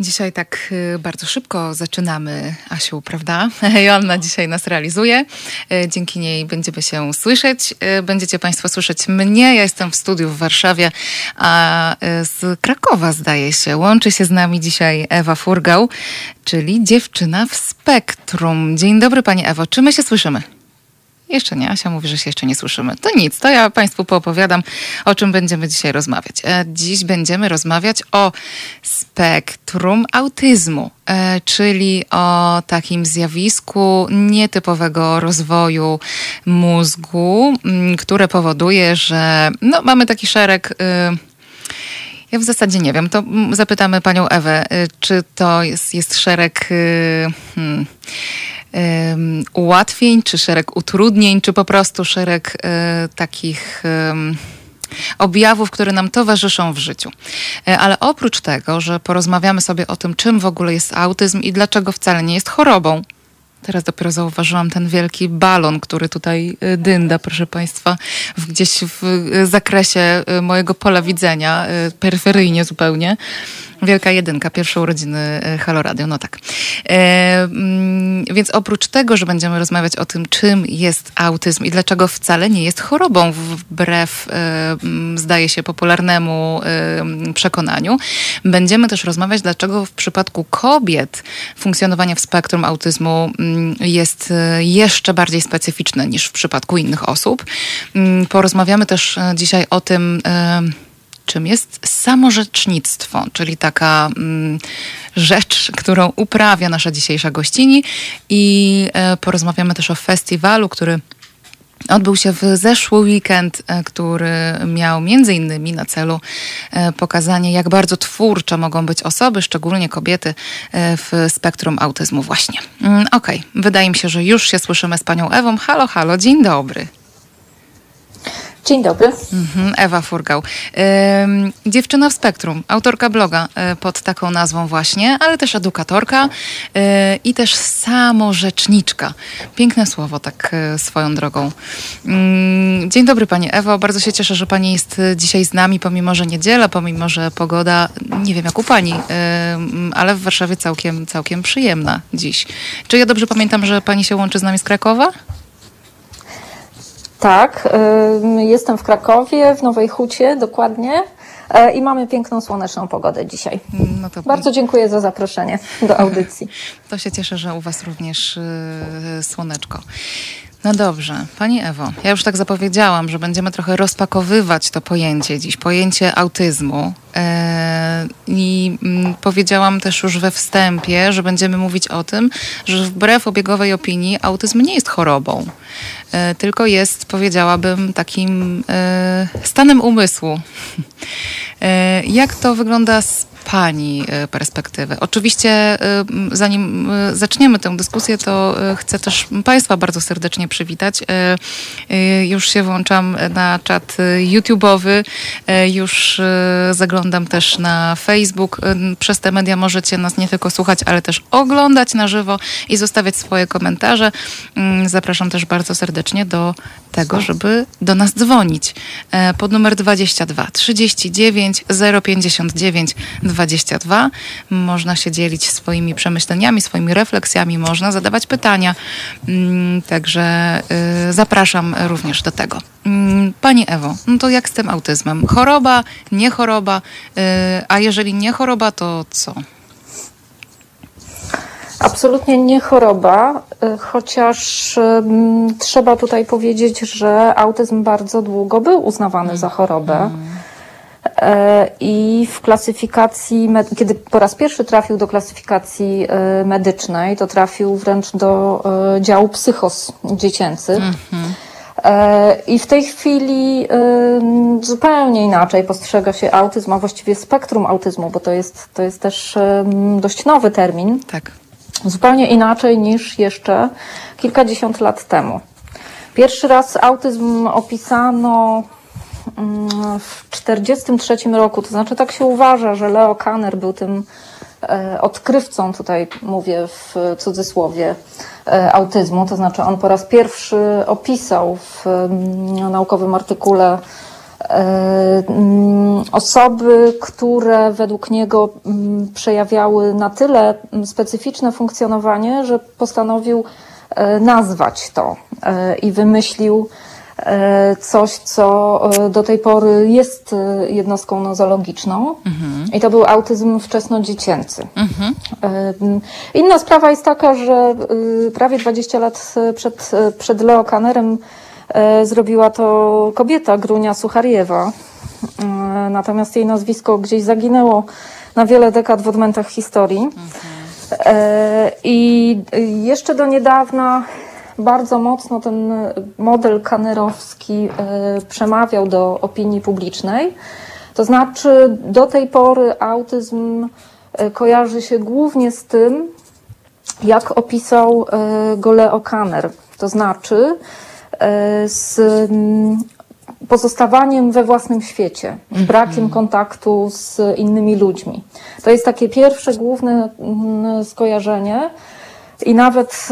Dzisiaj tak y, bardzo szybko zaczynamy, Asiu, prawda? Joanna dzisiaj nas realizuje. Y, dzięki niej będziemy się słyszeć. Y, będziecie Państwo słyszeć mnie. Ja jestem w studiu w Warszawie, a z Krakowa, zdaje się, łączy się z nami dzisiaj Ewa Furgał, czyli dziewczyna w spektrum. Dzień dobry, Pani Ewo. Czy my się słyszymy? Jeszcze nie, Asia mówi, że się jeszcze nie słyszymy. To nic, to ja Państwu poopowiadam, o czym będziemy dzisiaj rozmawiać. E, dziś będziemy rozmawiać o spektrum autyzmu, e, czyli o takim zjawisku nietypowego rozwoju mózgu, które powoduje, że no, mamy taki szereg. Y, ja w zasadzie nie wiem. To zapytamy panią Ewę, y, czy to jest, jest szereg. Y, hmm, ułatwień, czy szereg utrudnień, czy po prostu szereg e, takich objawów, które nam towarzyszą w życiu. E, ale oprócz tego, że porozmawiamy sobie o tym, czym w ogóle jest autyzm i dlaczego wcale nie jest chorobą, Teraz dopiero zauważyłam ten wielki balon, który tutaj e, dynda, proszę Państwa, gdzieś w zakresie mojego pola widzenia, peryferyjnie zupełnie. Wielka jedynka, pierwsze urodziny e, Halo Radio, no tak. E, mm, więc oprócz tego, że będziemy rozmawiać o tym, czym jest autyzm i dlaczego wcale nie jest chorobą, wbrew, e, mm, zdaje się, popularnemu e, przekonaniu, będziemy też rozmawiać, dlaczego w przypadku kobiet funkcjonowanie w spektrum autyzmu mm, jest e, jeszcze bardziej specyficzne niż w przypadku innych osób. Porozmawiamy też e, dzisiaj o tym, czym jest samorzecznictwo, czyli taka mm, rzecz, którą uprawia nasza dzisiejsza gościni i e, porozmawiamy też o festiwalu, który Odbył się w zeszły weekend, e, który miał między innymi na celu e, pokazanie, jak bardzo twórcze mogą być osoby, szczególnie kobiety e, w spektrum autyzmu właśnie. Mm, okej, okay. wydaje mi się, że już się słyszymy z panią Ewą. Halo, halo, dzień dobry. Dzień dobry. Mhm, Ewa Furgał. dziewczyna w spektrum, autorka bloga e, pod taką nazwą właśnie, ale też edukatorka e, i też samorzeczniczka. Piękne słowo, tak e, swoją drogą. Mm, dzień dobry Pani Ewo, bardzo się cieszę, że Pani jest dzisiaj z nami, pomimo, że niedziela, pomimo, że pogoda, nie wiem jak u Pani, ale w Warszawie całkiem, całkiem przyjemna dziś. Czy ja dobrze pamiętam, że Pani się łączy z nami z Krakowa? Tak, jestem w Krakowie, w Nowej Hucie dokładnie. E, I mamy piękną, słoneczną pogodę dzisiaj. No Bardzo dziękuję za zaproszenie do audycji. To się cieszę, że u Was również yy, słoneczko. No dobrze, Pani Ewo, ja już tak zapowiedziałam, że będziemy trochę rozpakowywać to pojęcie dziś, pojęcie autyzmu. E, I mm, powiedziałam też już we wstępie, że będziemy mówić o tym, że wbrew obiegowej opinii autyzm nie jest chorobą, e, tylko jest, powiedziałabym, takim e, stanem umysłu. Jak to wygląda z Pani perspektywy. Oczywiście, zanim zaczniemy tę dyskusję, to chcę też Państwa bardzo serdecznie przywitać. Już się włączam na czat YouTube'owy, już zaglądam też na Facebook. Przez te media możecie nas nie tylko słuchać, ale też oglądać na żywo i zostawiać swoje komentarze. Zapraszam też bardzo serdecznie do tego, żeby do nas dzwonić pod numer 22 39 059 22. Można się dzielić swoimi przemyśleniami, swoimi refleksjami, można zadawać pytania. Także y, zapraszam również do tego. Pani Ewo, no to jak z tym autyzmem? Choroba, nie choroba, a jeżeli nie choroba, to co? Absolutnie nie choroba, y, chociaż trzeba tutaj powiedzieć, że autyzm bardzo długo był uznawany za chorobę. Mm. E, I w klasyfikacji, kiedy po raz pierwszy trafił do klasyfikacji e, medycznej, to trafił wręcz do e, działu psychos dziecięcych. Mhm. I w tej chwili zupełnie inaczej postrzega się autyzm, a właściwie spektrum autyzmu, bo to jest, to jest też dość nowy termin. Tak. Zupełnie inaczej niż jeszcze kilkadziesiąt lat temu. Pierwszy raz autyzm opisano w 1943 roku. To znaczy, tak się uważa, że Leo Kanner był tym e, odkrywcą, tutaj mówię w cudzysłowie, e, autyzmu. To znaczy, on po raz pierwszy opisał w mm, naukowym artykule mm, osoby, które według niego mm, przejawiały na tyle specyficzne funkcjonowanie, że postanowił e, nazwać to e, i wymyślił e, coś, co do tej pory jest jednostką nozologiczną. Mhm. I to był autyzm wczesnodziecięcy. Mhm. Inna sprawa jest taka, że prawie 20 lat przed, przed Leo Kanerem E, zrobiła to kobieta, Grunia Suchariewa. E, natomiast jej nazwisko gdzieś zaginęło na wiele dekad w odmętach historii. E, I jeszcze do niedawna bardzo mocno ten model kanerowski przemawiał do opinii publicznej. To znaczy, do tej pory autyzm kojarzy się głównie z tym, jak opisał go Leo Kanner. To znaczy, z mm, pozostawaniem we własnym świecie, z mhm. brakiem kontaktu z innymi ludźmi. To jest takie pierwsze główne mm, skojarzenie i nawet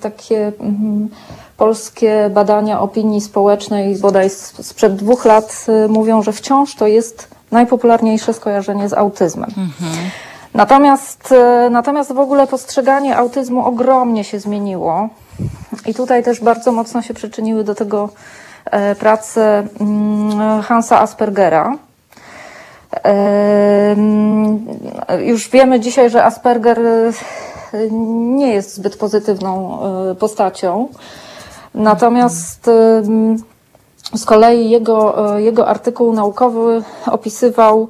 takie mm, polskie badania opinii społecznej bodaj sprzed dwóch lat mówią, że wciąż to jest najpopularniejsze skojarzenie z autyzmem. Mhm. Natomiast, natomiast w ogóle postrzeganie autyzmu ogromnie się zmieniło. I tutaj też bardzo mocno się przyczyniły do tego e, prace mm, Hansa Aspergera. E, mm, już wiemy dzisiaj, że Asperger nie jest zbyt pozytywną postacią. Natomiast mm, z kolei jego, jego artykuł naukowy opisywał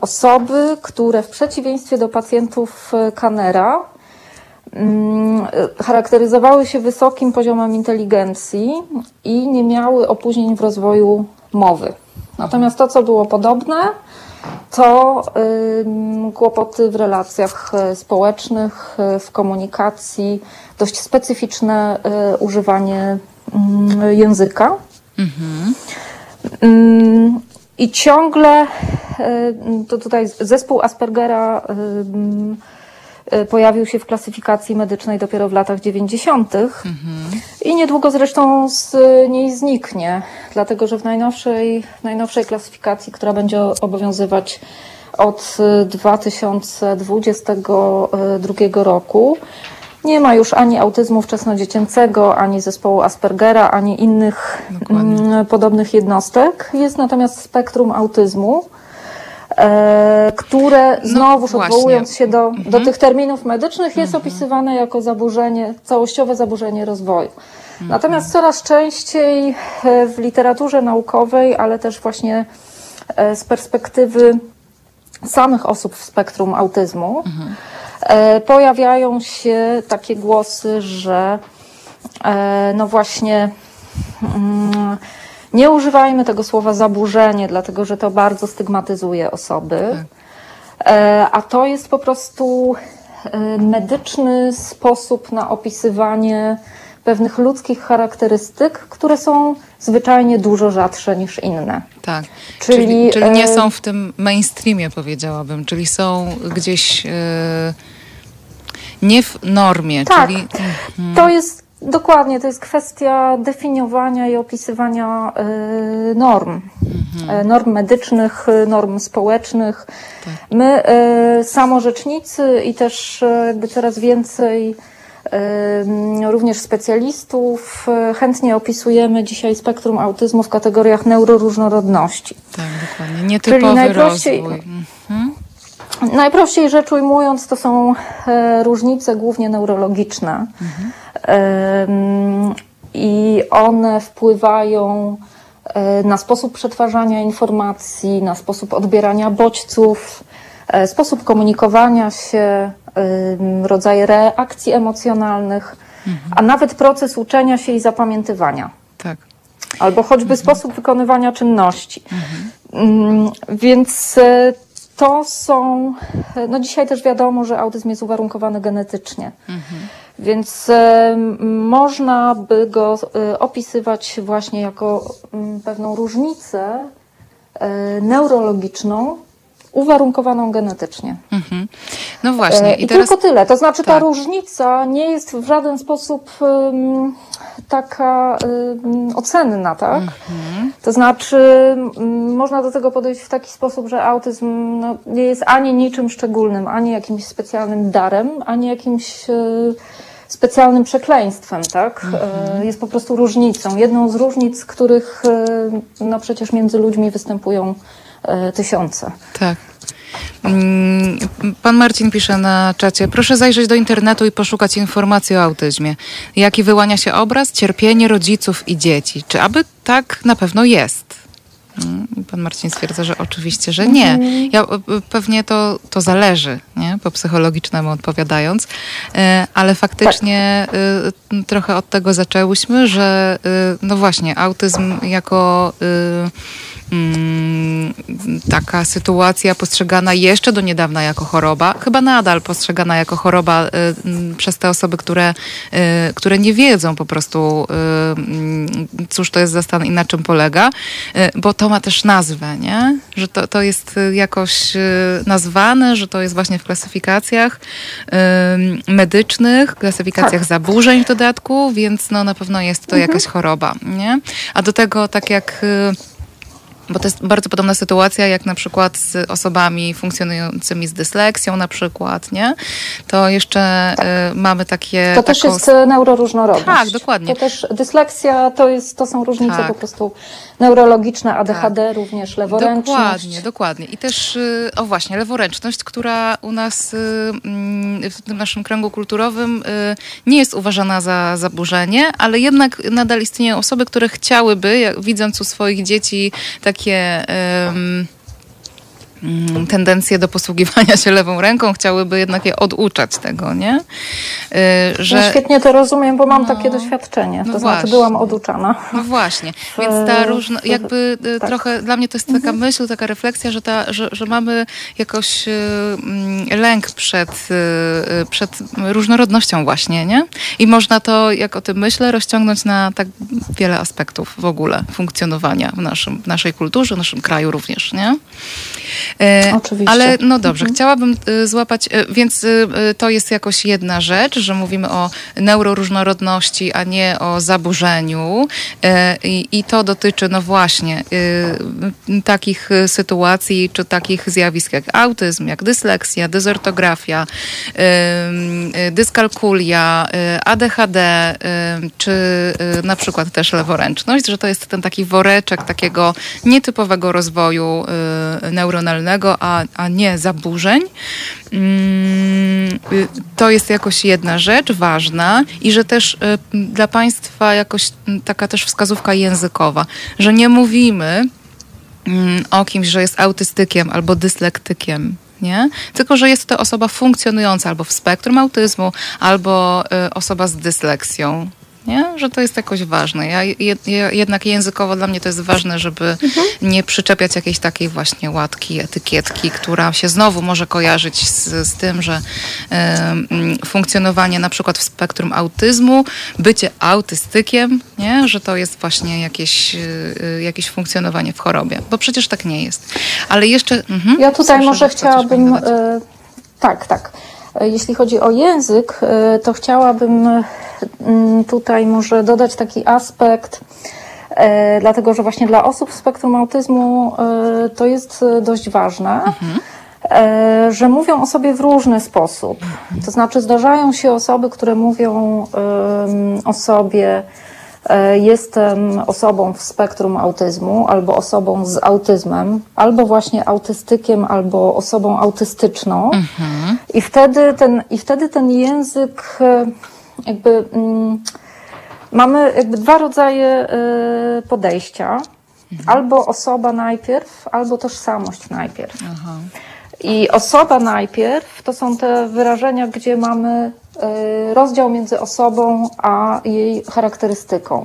osoby, które w przeciwieństwie do pacjentów Kanera charakteryzowały się wysokim poziomem inteligencji i nie miały opóźnień w rozwoju mowy. Natomiast to, co było podobne, to kłopoty w relacjach e, społecznych, e, w komunikacji, dość specyficzne e, używanie mm, języka. Mhm. I ciągle to tutaj zespół Aspergera pojawił się w klasyfikacji medycznej dopiero w latach 90. Mhm. i niedługo zresztą z niej zniknie, dlatego że w najnowszej, najnowszej klasyfikacji, która będzie obowiązywać od 2022 roku, nie ma już ani autyzmu wczesnodziecięcego, ani zespołu Aspergera, ani innych Dokładnie. Mm, podobnych jednostek. Jest natomiast spektrum autyzmu które no, znowuż no, odwołując się do, mhm. do tych terminów medycznych, jest mhm. opisywane jako zaburzenie, całościowe zaburzenie rozwoju. Mhm. Natomiast coraz częściej e, w literaturze naukowej, ale też właśnie e, z perspektywy samych osób w spektrum autyzmu, mhm. pojawiają się takie głosy, że no właśnie. Nie używajmy tego słowa zaburzenie, dlatego że to bardzo stygmatyzuje osoby. Tak. E, a to jest po prostu e, medyczny sposób na opisywanie pewnych ludzkich charakterystyk, które są zwyczajnie dużo rzadsze niż inne. Tak. Czyli, czyli, czyli nie e, są w tym mainstreamie, powiedziałabym, czyli są gdzieś nie w normie. Tak. Czyli... To jest Dokładnie, to jest kwestia definiowania i opisywania y, norm. Mhm. Y, norm medycznych, y, norm społecznych. Tak. My, samorzecznicy i też jakby coraz więcej również specjalistów chętnie opisujemy dzisiaj spektrum autyzmu w kategoriach neuroróżnorodności. Tak, dokładnie. Nietypowy Czyli najprościej, rozwój. Mhm. Najprościej rzecz ujmując, to są różnice głównie neurologiczne. Mhm i one wpływają e, na sposób przetwarzania informacji, na sposób odbierania bodźców, e, sposób komunikowania się, rodzaje reakcji emocjonalnych, mhm. a nawet proces uczenia się i zapamiętywania. Tak. Albo choćby mhm. sposób wykonywania czynności. Mhm. Więc e, to są. No dzisiaj też wiadomo, że autyzm jest uwarunkowany genetycznie. Mhm. Więc e, można by go e, opisywać właśnie jako m, pewną różnicę e, neurologiczną, uwarunkowaną genetycznie. Mhm. No właśnie. I, I teraz... tylko tyle. To znaczy, ta tak. różnica nie jest w żaden sposób taka y, ocenna, tak? To znaczy, mm, można do tego podejść w taki sposób, że autyzm no, nie jest ani niczym szczególnym, ani jakimś specjalnym darem, ani jakimś y, specjalnym przekleństwem, tak? Y, Jest po prostu różnicą. Jedną z różnic, których y, no przecież między ludźmi występują tysiące. Tak. Mm, Pan Marcin pisze na czacie, proszę zajrzeć do internetu i poszukać informacji o autyzmie. Jaki wyłania się obraz, cierpienie rodziców i dzieci. Czy aby tak na pewno jest? Mm, Pan Marcin stwierdza, że oczywiście, że nie. Ja, e, pewnie to, to zależy, nie? po psychologicznemu odpowiadając, E, ale faktycznie e, trochę od tego zaczęłyśmy, że e, no właśnie, autyzm jako e, taka sytuacja postrzegana jeszcze do niedawna jako choroba, chyba nadal postrzegana jako choroba y, mm, przez te osoby, które, y, które nie wiedzą po prostu, y, mm, cóż to jest za stan i na czym polega, bo to ma też nazwę, nie? Że to, to jest jakoś nazwane, że to jest właśnie w klasyfikacjach medycznych, klasyfikacjach Tak. zaburzeń w dodatku, więc no na pewno jest to jakaś choroba, nie? A do tego tak jak... y, bo to jest bardzo podobna sytuacja, jak na przykład z osobami funkcjonującymi z dysleksją na przykład, nie? To jeszcze y, mamy takie... To też taką- jest e, neuroróżnorodność. Tak, dokładnie. To też dyslekcja to, jest, to są różnice Tak. po prostu neurologiczne, ADHD również, leworęczność. Dokładnie, dokładnie. I też, y, o właśnie, leworęczność, która u nas y, mm, w tym naszym kręgu kulturowym y, nie jest uważana za zaburzenie, ale jednak nadal istnieją osoby, które chciałyby, jak, widząc u swoich dzieci takie... ym, mm, tendencje do posługiwania się lewą ręką, chciałyby jednak je oduczać tego, nie? Y, Że... No świetnie to rozumiem, bo mam takie doświadczenie. No to znaczy właśnie. byłam oduczana. No właśnie, więc ta różna, w- jakby y, tak. trochę dla mnie to jest taka myśl, taka refleksja, że, ta, że, że mamy jakoś y, mm, lęk przed, y, y, przed różnorodnością właśnie, nie? I można to, jak o tym myślę, rozciągnąć na tak wiele aspektów w ogóle funkcjonowania w, naszym, w naszej kulturze, w naszym kraju również, nie? E, Oczywiście. Ale no dobrze, chciałabym y, złapać, y, więc to jest jakoś jedna rzecz, że mówimy o neuroróżnorodności, a nie o zaburzeniu. E, I, i to dotyczy, no właśnie, takich sytuacji, czy takich zjawisk jak autyzm, jak dysleksja, dezortografia, y, dyskalkulia, ADHD, czy na przykład też leworęczność, że to jest ten taki woreczek takiego nietypowego rozwoju y, a, a nie zaburzeń. Mm, y, To jest jakoś jedna rzecz ważna i że też y, dla Państwa jakoś mm, taka też wskazówka językowa, że nie mówimy mm, o kimś, że jest autystykiem albo dyslektykiem. Nie? Tylko, że jest to osoba funkcjonująca albo w spektrum autyzmu, albo y, osoba z dysleksją. Nie? Że to jest jakoś ważne. Ja, jed, ja, jednak językowo dla mnie to jest ważne, żeby nie przyczepiać jakiejś takiej właśnie łatki, etykietki, która się znowu może kojarzyć z, z tym, że funkcjonowanie na przykład w spektrum autyzmu, bycie autystykiem, nie? że to jest właśnie jakieś, y, y, jakieś funkcjonowanie w chorobie. Bo przecież tak nie jest. Ale jeszcze... Mhm, Ja tutaj może chciałabym. e, tak, tak. E, Jeśli chodzi o język, e, to chciałabym e, mm, tutaj może dodać taki aspekt, dlatego że właśnie dla osób w spektrum autyzmu to jest dość ważne. e, Że mówią o sobie w różny sposób. To znaczy, zdarzają się osoby, które mówią o sobie, jestem osobą w spektrum autyzmu, albo osobą z autyzmem, albo właśnie autystykiem, albo osobą autystyczną. I, wtedy ten, I wtedy ten język e, jakby. Mm, mamy jakby dwa rodzaje e, podejścia. Albo osoba najpierw, albo tożsamość najpierw. Aha. I osoba najpierw to są te wyrażenia, gdzie mamy rozdział między osobą a jej charakterystyką.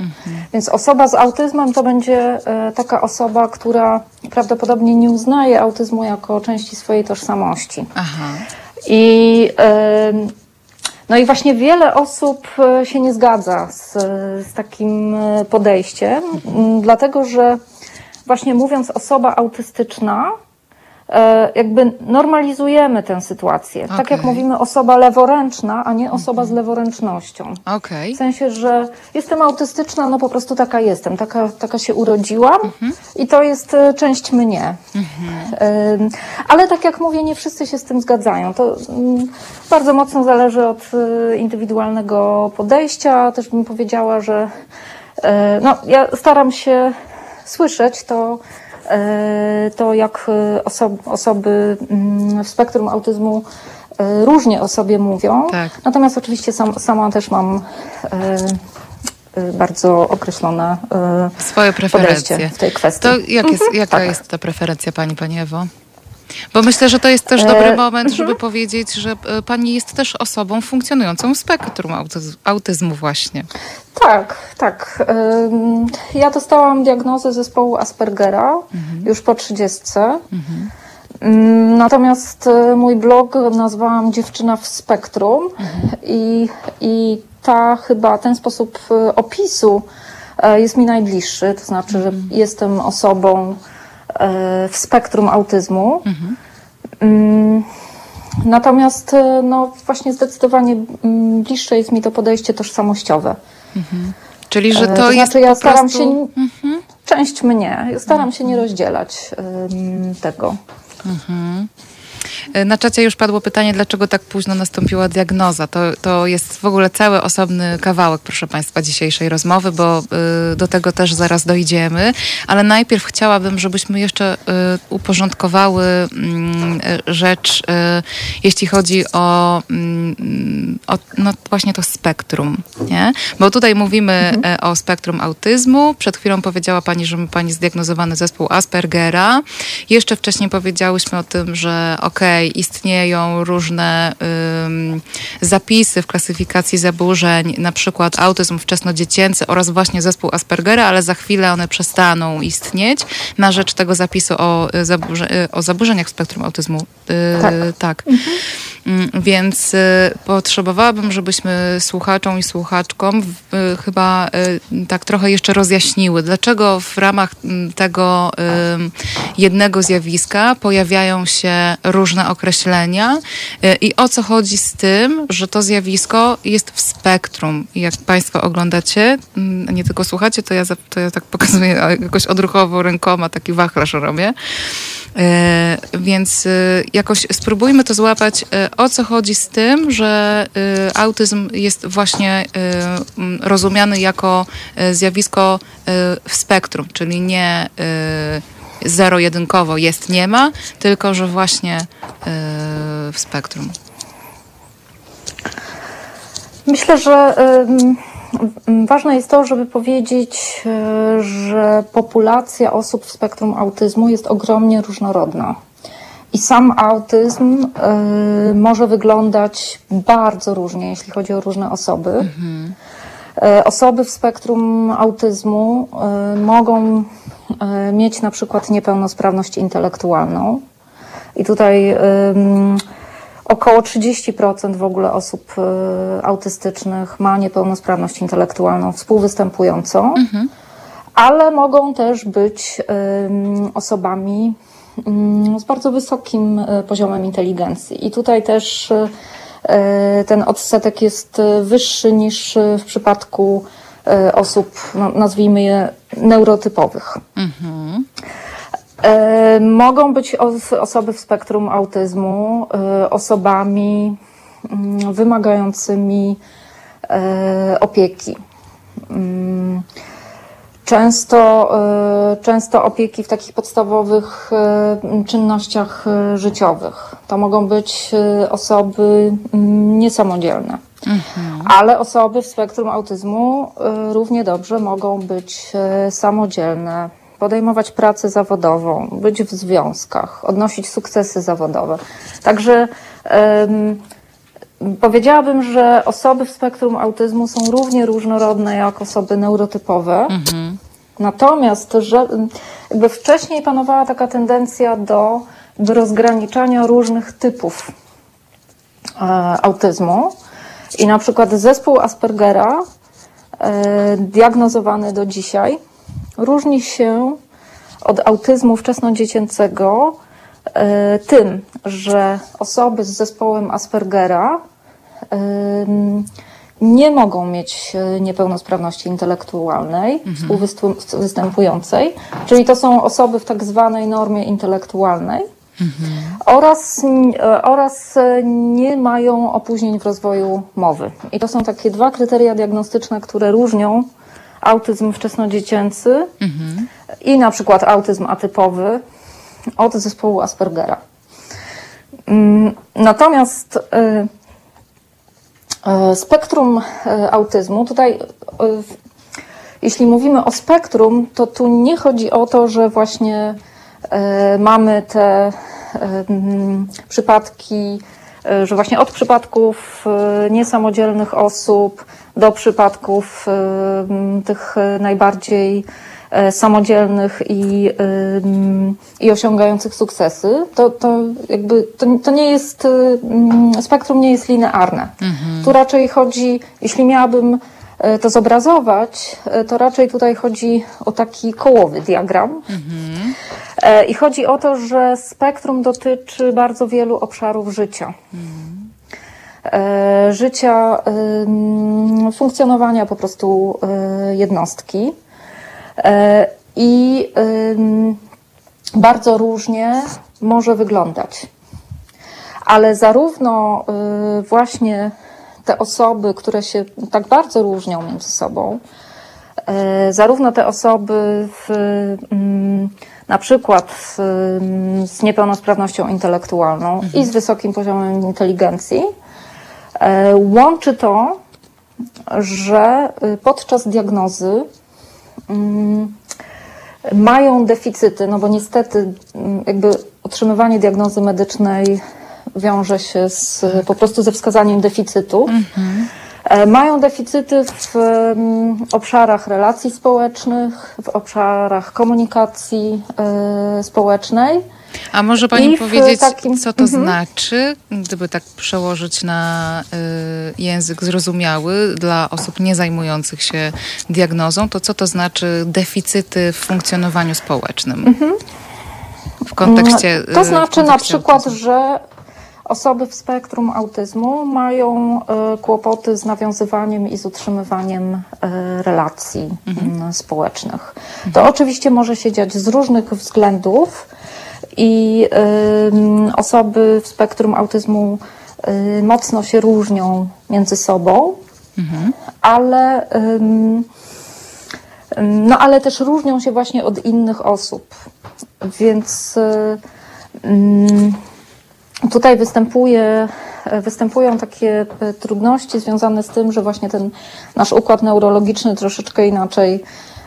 Więc osoba z autyzmem to będzie y, taka osoba, która prawdopodobnie nie uznaje autyzmu jako części swojej tożsamości. Aha. I, ym, no i właśnie wiele osób y, się nie zgadza z, z takim y, podejściem, m, dlatego że właśnie mówiąc osoba autystyczna, jakby normalizujemy tę sytuację. Tak jak mówimy osoba leworęczna, a nie osoba z leworęcznością. Okej. W sensie, że jestem autystyczna, no po prostu taka jestem, taka, taka się urodziłam i to jest e, część mnie. Ym, Ale tak jak mówię, nie wszyscy się z tym zgadzają. To mm, bardzo mocno zależy od e, indywidualnego podejścia. Też bym powiedziała, że e, no, ja staram się słyszeć to, e, to jak e, oso- osoby mm, w spektrum autyzmu e, różnie o sobie mówią. Tak. Natomiast oczywiście sam, sama też mam e, e, bardzo określone e, Swoje preferencje. w tej kwestii. To jak jest, jaka tak. jest ta preferencja pani, pani Ewo? Bo myślę, że to jest też E, dobry moment, żeby powiedzieć, że e, pani jest też osobą funkcjonującą w spektrum autyz- autyzmu właśnie. Tak, tak. Ja dostałam diagnozę zespołu Aspergera już po 30. Ym, Natomiast y, mój blog nazwałam Dziewczyna w spektrum i, i ta chyba ten sposób opisu e, jest mi najbliższy. To znaczy, że jestem osobą e, w spektrum autyzmu. Ym, Natomiast e, no, właśnie zdecydowanie mm, bliższe jest mi to podejście tożsamościowe. Czyli, że E, to, jest znaczy ja po staram prostu... Mhm. się część mnie, staram się nie rozdzielać ym, tego. E, Na czacie już padło pytanie, dlaczego tak późno nastąpiła diagnoza. To, to jest w ogóle cały osobny kawałek, proszę Państwa, dzisiejszej rozmowy, bo y, do tego też zaraz dojdziemy. Ale najpierw chciałabym, żebyśmy jeszcze y, uporządkowały mm, rzecz, jeśli chodzi o, mm, o no, właśnie to spektrum. Nie? Bo tutaj mówimy e, o spektrum autyzmu. Przed chwilą powiedziała Pani, że ma Pani zdiagnozowany zespół Aspergera. Jeszcze wcześniej powiedziałyśmy o tym, że okej, istnieją różne zapisy w klasyfikacji zaburzeń, na przykład autyzm wczesnodziecięcy oraz właśnie zespół Aspergera, ale za chwilę one przestaną istnieć na rzecz tego zapisu o, y, zaburze, y, o zaburzeniach spektrum autyzmu. Y, Tak. tak. Mm, Więc y, potrzebowałabym, żebyśmy słuchaczom i słuchaczkom y, chyba y, tak trochę jeszcze rozjaśniły, dlaczego w ramach mm, tego jednego zjawiska pojawiają się różne określenia i o co chodzi z tym, że to zjawisko jest w spektrum. Jak Państwo oglądacie, mm, nie tylko słuchacie, to ja, to ja tak pokazuję jakoś odruchowo rękoma, taki wachlarz robię. E, Więc e, jakoś spróbujmy to złapać, e, o co chodzi z tym, że autyzm jest właśnie rozumiany jako zjawisko w spektrum, czyli nie zero-jedynkowo jest, nie ma, tylko że właśnie w spektrum. Myślę, że ważne jest to, żeby powiedzieć, y, że populacja osób w spektrum autyzmu jest ogromnie różnorodna. I sam autyzm y, może wyglądać bardzo różnie, jeśli chodzi o różne osoby. Y, Osoby w spektrum autyzmu y, mogą y, mieć na przykład niepełnosprawność intelektualną. I tutaj ym, około 30% w ogóle osób y, autystycznych ma niepełnosprawność intelektualną współwystępującą, ale mogą też być osobami z bardzo wysokim y, poziomem inteligencji. I tutaj też y, ten odsetek jest wyższy niż w przypadku osób, no, nazwijmy je, neurotypowych. E, Mogą być os- osoby w spektrum autyzmu e, osobami mm, wymagającymi e, opieki. Mm, Często, e, często opieki w takich podstawowych e, czynnościach e, życiowych. To mogą być e, osoby mm, niesamodzielne. Ale osoby w spektrum autyzmu e, równie dobrze mogą być e, samodzielne, podejmować pracę zawodową, być w związkach, odnosić sukcesy zawodowe. Także powiedziałabym, że osoby w spektrum autyzmu są równie różnorodne jak osoby neurotypowe. Natomiast, że jakby wcześniej panowała taka tendencja do rozgraniczania różnych typów e, autyzmu. I na przykład zespół Aspergera, e, diagnozowany do dzisiaj, różni się od autyzmu wczesnodziecięcego e, tym, że osoby z zespołem Aspergera nie mogą mieć e, niepełnosprawności intelektualnej mhm. współwystępującej, czyli to są osoby w tak zwanej normie intelektualnej. Mhm. Oraz, e, oraz nie mają opóźnień w rozwoju mowy. I to są takie dwa kryteria diagnostyczne, które różnią autyzm wczesnodziecięcy mhm. i na przykład autyzm atypowy od zespołu Aspergera. Mm, natomiast E, spektrum e, autyzmu, tutaj jeśli mówimy o spektrum, to tu nie chodzi o to, że właśnie mamy te przypadki, że właśnie od przypadków niesamodzielnych osób do przypadków tych najbardziej E, samodzielnych i, i osiągających sukcesy, to, to jakby to, to nie jest, spektrum nie jest linearne. Mhm. Tu raczej chodzi, jeśli miałabym e, to zobrazować, e, to raczej tutaj chodzi o taki kołowy diagram. Mhm. I chodzi o to, że spektrum dotyczy bardzo wielu obszarów życia. Mhm. Życia, funkcjonowania po prostu jednostki. E, I bardzo różnie może wyglądać. Ale zarówno y, właśnie te osoby, które się tak bardzo różnią między sobą, e, zarówno te osoby w, na przykład z niepełnosprawnością intelektualną mhm. i z wysokim poziomem inteligencji, e, łączy to, że y, podczas diagnozy Mm, mają deficyty, no bo niestety mm, jakby otrzymywanie diagnozy medycznej wiąże się z, po prostu ze wskazaniem deficytu. Mhm. Mają deficyty w mm, obszarach relacji społecznych, w obszarach komunikacji y, społecznej a może Pani powiedzieć, takim... co to mhm. znaczy, gdyby tak przełożyć na y, język zrozumiały dla osób nie zajmujących się diagnozą, to co to znaczy deficyty w funkcjonowaniu społecznym? Mhm. W kontekście. To znaczy kontekście na przykład, autyzmu. że osoby w spektrum autyzmu mają y, kłopoty z nawiązywaniem i z utrzymywaniem y, relacji mhm. społecznych. To oczywiście może się dziać z różnych względów i osoby w spektrum autyzmu y, mocno się różnią między sobą, mhm. ale, no, ale też różnią się właśnie od innych osób. Więc tutaj występuje, występują takie e, trudności związane z tym, że właśnie ten nasz układ neurologiczny troszeczkę inaczej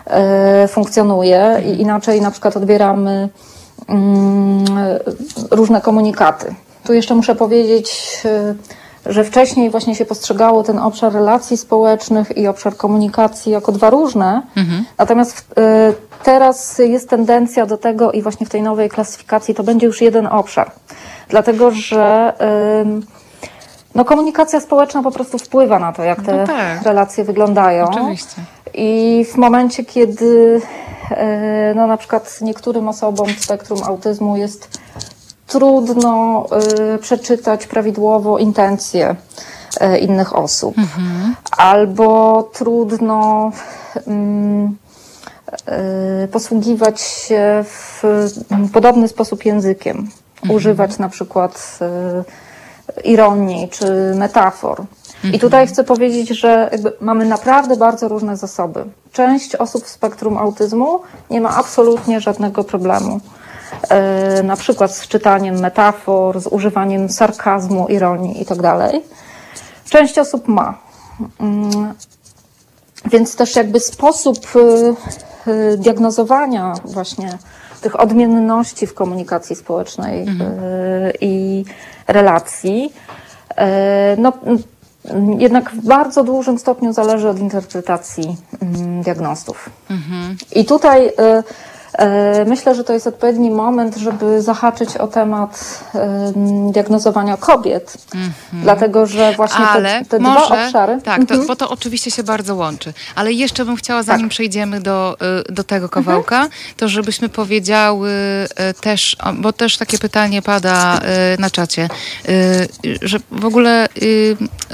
e, funkcjonuje i inaczej na przykład odbieramy Mm, różne komunikaty. Tu jeszcze muszę powiedzieć, że wcześniej właśnie się postrzegało ten obszar relacji społecznych i obszar komunikacji jako dwa różne. Mhm. Natomiast y, teraz jest tendencja do tego i właśnie w tej nowej klasyfikacji to będzie już jeden obszar. Dlatego, że no, komunikacja społeczna po prostu wpływa na to, jak te no tak. relacje wyglądają. Oczywiście. I w momencie, kiedy e, no, na przykład niektórym osobom w spektrum autyzmu jest trudno y, przeczytać prawidłowo intencje y, innych osób, mhm. albo trudno y, posługiwać się w podobny sposób językiem, mhm. używać na przykład ironii czy metafor. I tutaj chcę powiedzieć, że mamy naprawdę bardzo różne zasoby. Część osób w spektrum autyzmu nie ma absolutnie żadnego problemu. E, na przykład z czytaniem metafor, z używaniem sarkazmu, ironii itd. Tak Część osób ma. Mm, więc też jakby sposób y, y, diagnozowania właśnie tych odmienności w komunikacji społecznej mhm. Y, i relacji, no, jednak w bardzo dużym stopniu zależy od interpretacji mm, diagnostów. Mhm. I tutaj myślę, że to jest odpowiedni moment, żeby zahaczyć o temat em, diagnozowania kobiet, dlatego że właśnie Mhm. Ale te, te może, dwa obszary. Tak, to, Mhm. bo to oczywiście się bardzo łączy. Ale jeszcze bym chciała, zanim Tak. przejdziemy do, y, do tego kawałka, to żebyśmy powiedziały y, też, bo też takie pytanie pada na czacie, że w ogóle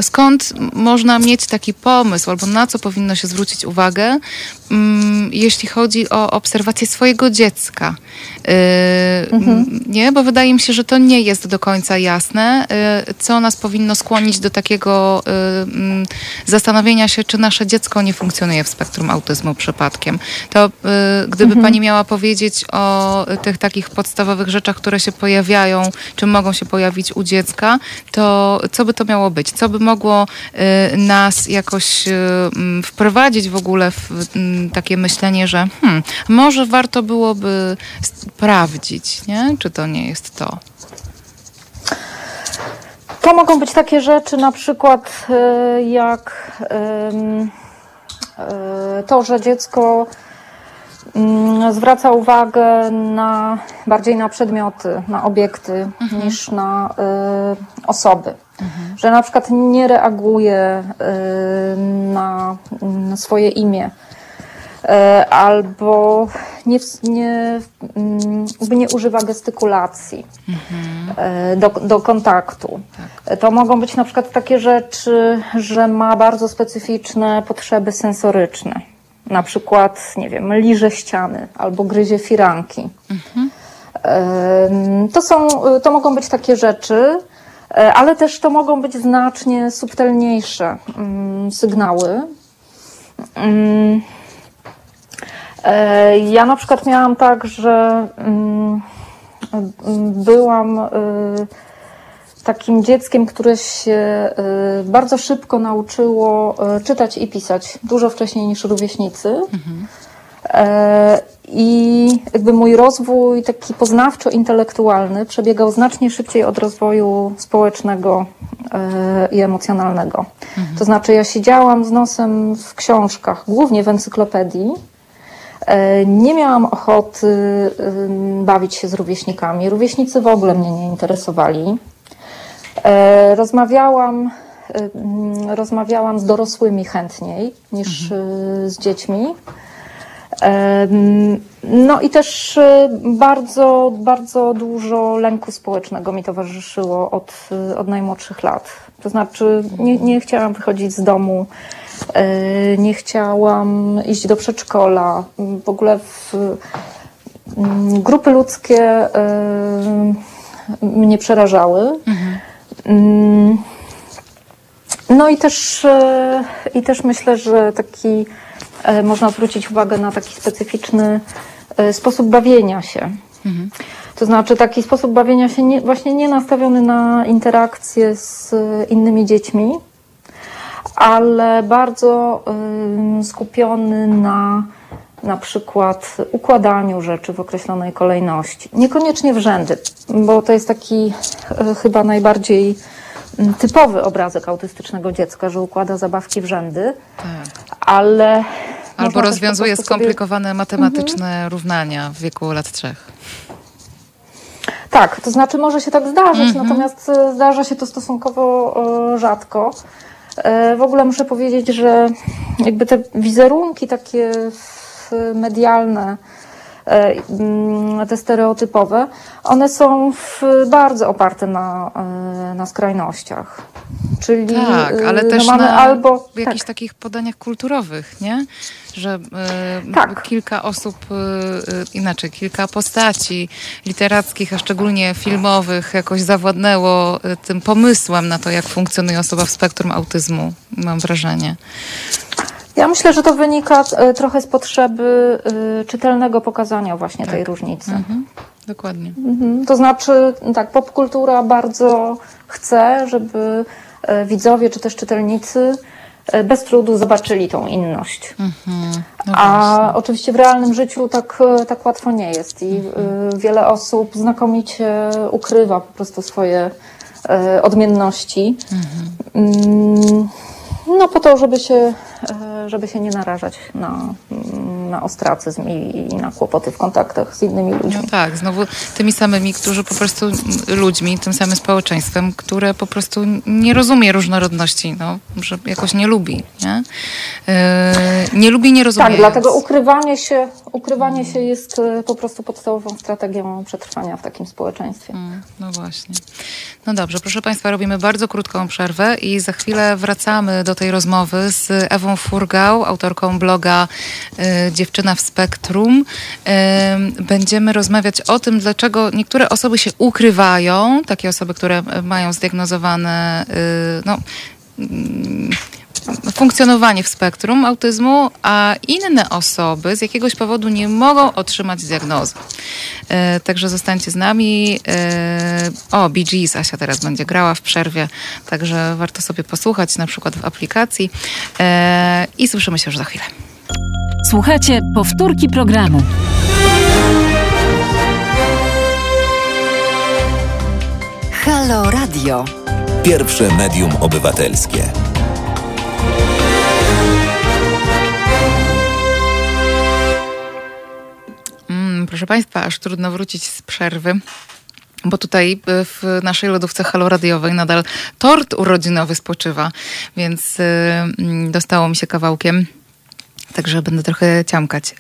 skąd można mieć taki pomysł, albo na co powinno się zwrócić uwagę, mm, jeśli chodzi o obserwację swojego dziecka. Y, m, Nie, bo wydaje mi się, że to nie jest do końca jasne, y, co nas powinno skłonić do takiego y, mm, zastanowienia się, czy nasze dziecko nie funkcjonuje w spektrum autyzmu przypadkiem. To gdyby pani miała powiedzieć o tych takich podstawowych rzeczach, które się pojawiają, czy mogą się pojawić u dziecka, to co by to miało być? Co by mogło nas jakoś mm, wprowadzić w ogóle w mm, takie myślenie, że hmm, może warto byłoby sprawdzić, nie? czy to nie jest to? To mogą być takie rzeczy, na przykład e, jak e, to, że dziecko mm, zwraca uwagę na bardziej na przedmioty, na obiekty niż na e, osoby. Że na przykład nie reaguje na, na swoje imię. E, Albo nie, nie, mm, nie używa gestykulacji e, do, do kontaktu. E, To mogą być na przykład takie rzeczy, że ma bardzo specyficzne potrzeby sensoryczne. Na przykład, nie wiem, liże ściany albo gryzie firanki. Em, To, są, to mogą być takie rzeczy, e, ale też to mogą być znacznie subtelniejsze mm, sygnały. E, Ja na przykład miałam tak, że mm, byłam y, takim dzieckiem, które się y, bardzo szybko nauczyło czytać i pisać, dużo wcześniej niż rówieśnicy. E, I jakby mój rozwój taki poznawczo-intelektualny przebiegał znacznie szybciej od rozwoju społecznego e, i emocjonalnego. To znaczy, ja siedziałam z nosem w książkach, głównie w encyklopedii. E, Nie miałam ochoty bawić się z rówieśnikami. Rówieśnicy w ogóle mnie nie interesowali. E, Rozmawiałam, rozmawiałam z dorosłymi chętniej niż y, z dziećmi. No i też y, bardzo, bardzo dużo lęku społecznego mi towarzyszyło od, y, od najmłodszych lat. To znaczy nie, nie chciałam wychodzić z domu, y, nie chciałam iść do przedszkola. W ogóle w, mm, grupy ludzkie y, mnie przerażały. Mm, no i też, e, i też myślę, że taki można zwrócić uwagę na taki specyficzny sposób bawienia się. To znaczy taki sposób bawienia się nie, właśnie nie nastawiony na interakcje z e, innymi dziećmi, ale bardzo ym, skupiony na na przykład układaniu rzeczy w określonej kolejności. Niekoniecznie w rzędy, bo to jest taki e, chyba najbardziej typowy obrazek autystycznego dziecka, że układa zabawki w rzędy, Tak. ale. Albo rozwiązuje prostu sobie- skomplikowane matematyczne równania w wieku lat trzech. Tak, to znaczy może się tak zdarzyć, natomiast e, zdarza się to stosunkowo e, rzadko. E, W ogóle muszę powiedzieć, że jakby te wizerunki takie medialne, te stereotypowe, one są w, bardzo oparte na, e, na skrajnościach. Czyli Tak, ale e, też no mamy na albo w jakichś tak, takich podaniach kulturowych, nie? Że e, Tak. kilka osób, e, e, inaczej, kilka postaci literackich, a szczególnie filmowych jakoś zawładnęło e, tym pomysłem na to, jak funkcjonuje osoba w spektrum autyzmu, mam wrażenie. Ja myślę, że to wynika e, trochę z potrzeby e, czytelnego pokazania właśnie tej różnicy. Mhm, dokładnie. Mhm. To znaczy, tak, popkultura bardzo chce, żeby e, widzowie czy też czytelnicy bez trudu zobaczyli tą inność. Mhm. No A oczywiście w realnym życiu tak, tak łatwo nie jest i e, wiele osób znakomicie ukrywa po prostu swoje odmienności. Mm, No po to, żeby się, żeby się nie narażać na, mm, na ostracyzm i, i na kłopoty w kontaktach z innymi ludźmi. No tak, znowu tymi samymi, którzy po prostu ludźmi, tym samym społeczeństwem, które po prostu nie rozumie różnorodności, no, że jakoś nie lubi, nie? Yy, nie lubi, nie rozumie. Tak, dlatego ukrywanie się, ukrywanie się jest e, po prostu podstawową strategią przetrwania w takim społeczeństwie. Mm, no właśnie. No dobrze, proszę Państwa, robimy bardzo krótką przerwę i za chwilę wracamy do tej rozmowy z Ewą Furgał, autorką bloga y, Dziewczyna w Spektrum. Będziemy rozmawiać o tym, dlaczego niektóre osoby się ukrywają, takie osoby, które mają zdiagnozowane y, no, mm, funkcjonowanie w spektrum autyzmu, a inne osoby z jakiegoś powodu nie mogą otrzymać diagnozy. E, także zostańcie z nami. E, o, Bee Gees Asia teraz będzie grała w przerwie, także warto sobie posłuchać na przykład w aplikacji e, i słyszymy się już za chwilę. Słuchajcie powtórki programu. Halo Radio. Pierwsze medium obywatelskie. proszę Państwa, aż trudno wrócić z przerwy bo tutaj e, w naszej lodówce haloradiowej nadal tort urodzinowy spoczywa, więc e, dostało mi się kawałkiem, także będę trochę ciamkać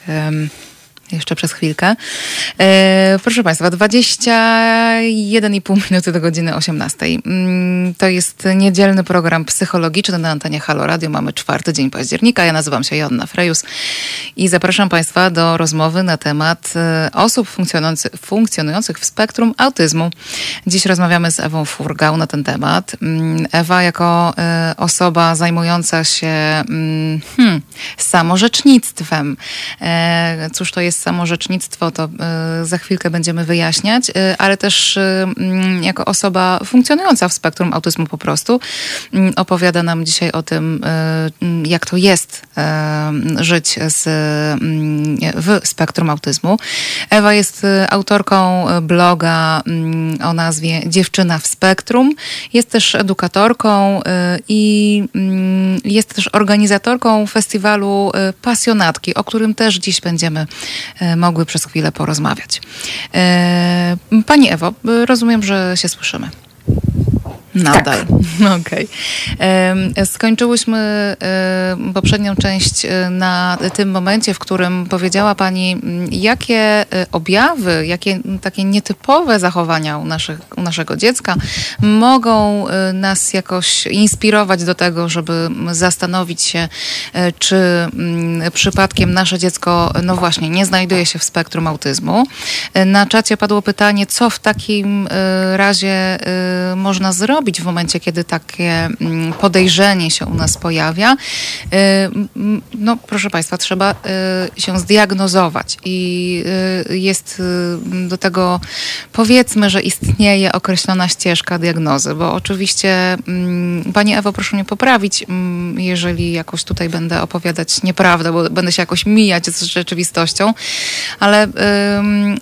jeszcze przez chwilkę. E, proszę Państwa, 21,5 minuty do godziny 18. Mm, to jest niedzielny program psychologiczny na antenie Halo Radio. Mamy czwarty dzień października. Ja nazywam się Joanna Frejus i zapraszam Państwa do rozmowy na temat e, osób funkcjonujących, funkcjonujących w spektrum autyzmu. Dziś rozmawiamy z Ewą Furgał na ten temat. Mm, Ewa jako e, osoba zajmująca się mm, hmm, samorzecznictwem. E, cóż to jest jest samorzecznictwo, to y, za chwilkę będziemy wyjaśniać, y, ale też y, mm, jako osoba funkcjonująca w spektrum autyzmu po prostu opowiada nam dzisiaj o tym, mm, jak to jest żyć z, mm, w spektrum autyzmu. Ewa jest autorką bloga o nazwie Dziewczyna w spektrum. Jest też edukatorką i jest też organizatorką festiwalu Pasjonatki, o którym też dziś będziemy mogły przez chwilę porozmawiać. E, pani Ewo, rozumiem, że się słyszymy. Nadal. Tak. Okej. Okay. Skończyłyśmy poprzednią część e, na tym momencie, w którym powiedziała Pani, jakie e, objawy, jakie takie nietypowe zachowania u, naszych, u naszego dziecka mogą e, nas jakoś inspirować do tego, żeby zastanowić się, czy przypadkiem nasze dziecko, no właśnie, nie znajduje się w spektrum autyzmu. Na czacie padło pytanie, co w takim razie można zrobić, w momencie, kiedy takie mm, podejrzenie się u nas pojawia? Y, no, proszę Państwa, trzeba y, się zdiagnozować i y, jest do tego, powiedzmy, że istnieje określona ścieżka diagnozy, bo oczywiście, mm, Pani Ewo, proszę mnie poprawić, mm, jeżeli jakoś tutaj będę opowiadać nieprawdę, bo będę się jakoś mijać z rzeczywistością, ale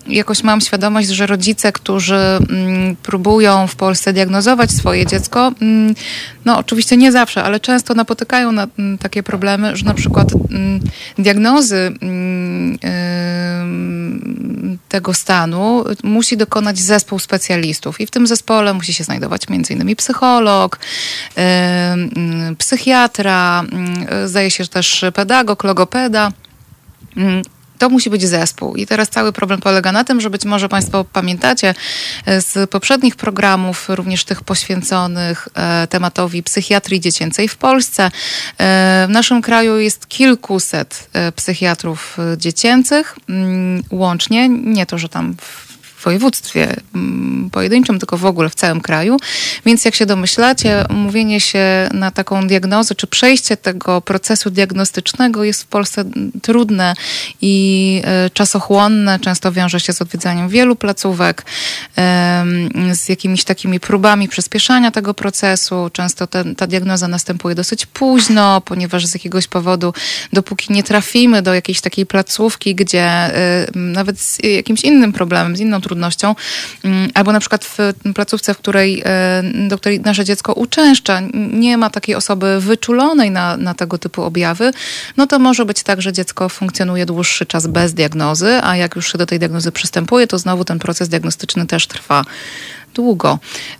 jakoś mam świadomość, że rodzice, którzy próbują w Polsce diagnozować swoje swoje dziecko. Mm, no oczywiście nie zawsze, ale często napotykają na mm, takie problemy, że na przykład mm, diagnozy tego stanu musi dokonać zespół specjalistów i w tym zespole musi się znajdować innymi psycholog, psychiatra, zdaje się, że też pedagog, logopeda to musi być zespół. I teraz cały problem polega na tym, że być może Państwo pamiętacie e, z poprzednich programów, również tych poświęconych e, tematowi psychiatrii dziecięcej w Polsce. E, w naszym kraju jest kilkuset psychiatrów dziecięcych mm, łącznie. Nie to, że tam województwie mm, pojedynczym, tylko w ogóle w całym kraju. Więc jak się domyślacie, umówienie się na taką diagnozę, czy przejście tego procesu diagnostycznego jest w Polsce trudne i e, czasochłonne. Często wiąże się z odwiedzaniem wielu placówek, z jakimiś takimi próbami przyspieszania tego procesu. Często ten, ta diagnoza następuje dosyć późno, ponieważ z jakiegoś powodu, dopóki nie trafimy do jakiejś takiej placówki, gdzie e, nawet z jakimś innym problemem, z inną trudnością, trudnością, mm, albo na przykład w placówce, w której, e, do której nasze dziecko uczęszcza, nie ma takiej osoby wyczulonej na, na tego typu objawy, no to może być tak, że dziecko funkcjonuje dłuższy czas bez diagnozy, a jak już się do tej diagnozy przystępuje, to znowu ten proces diagnostyczny też trwa długo.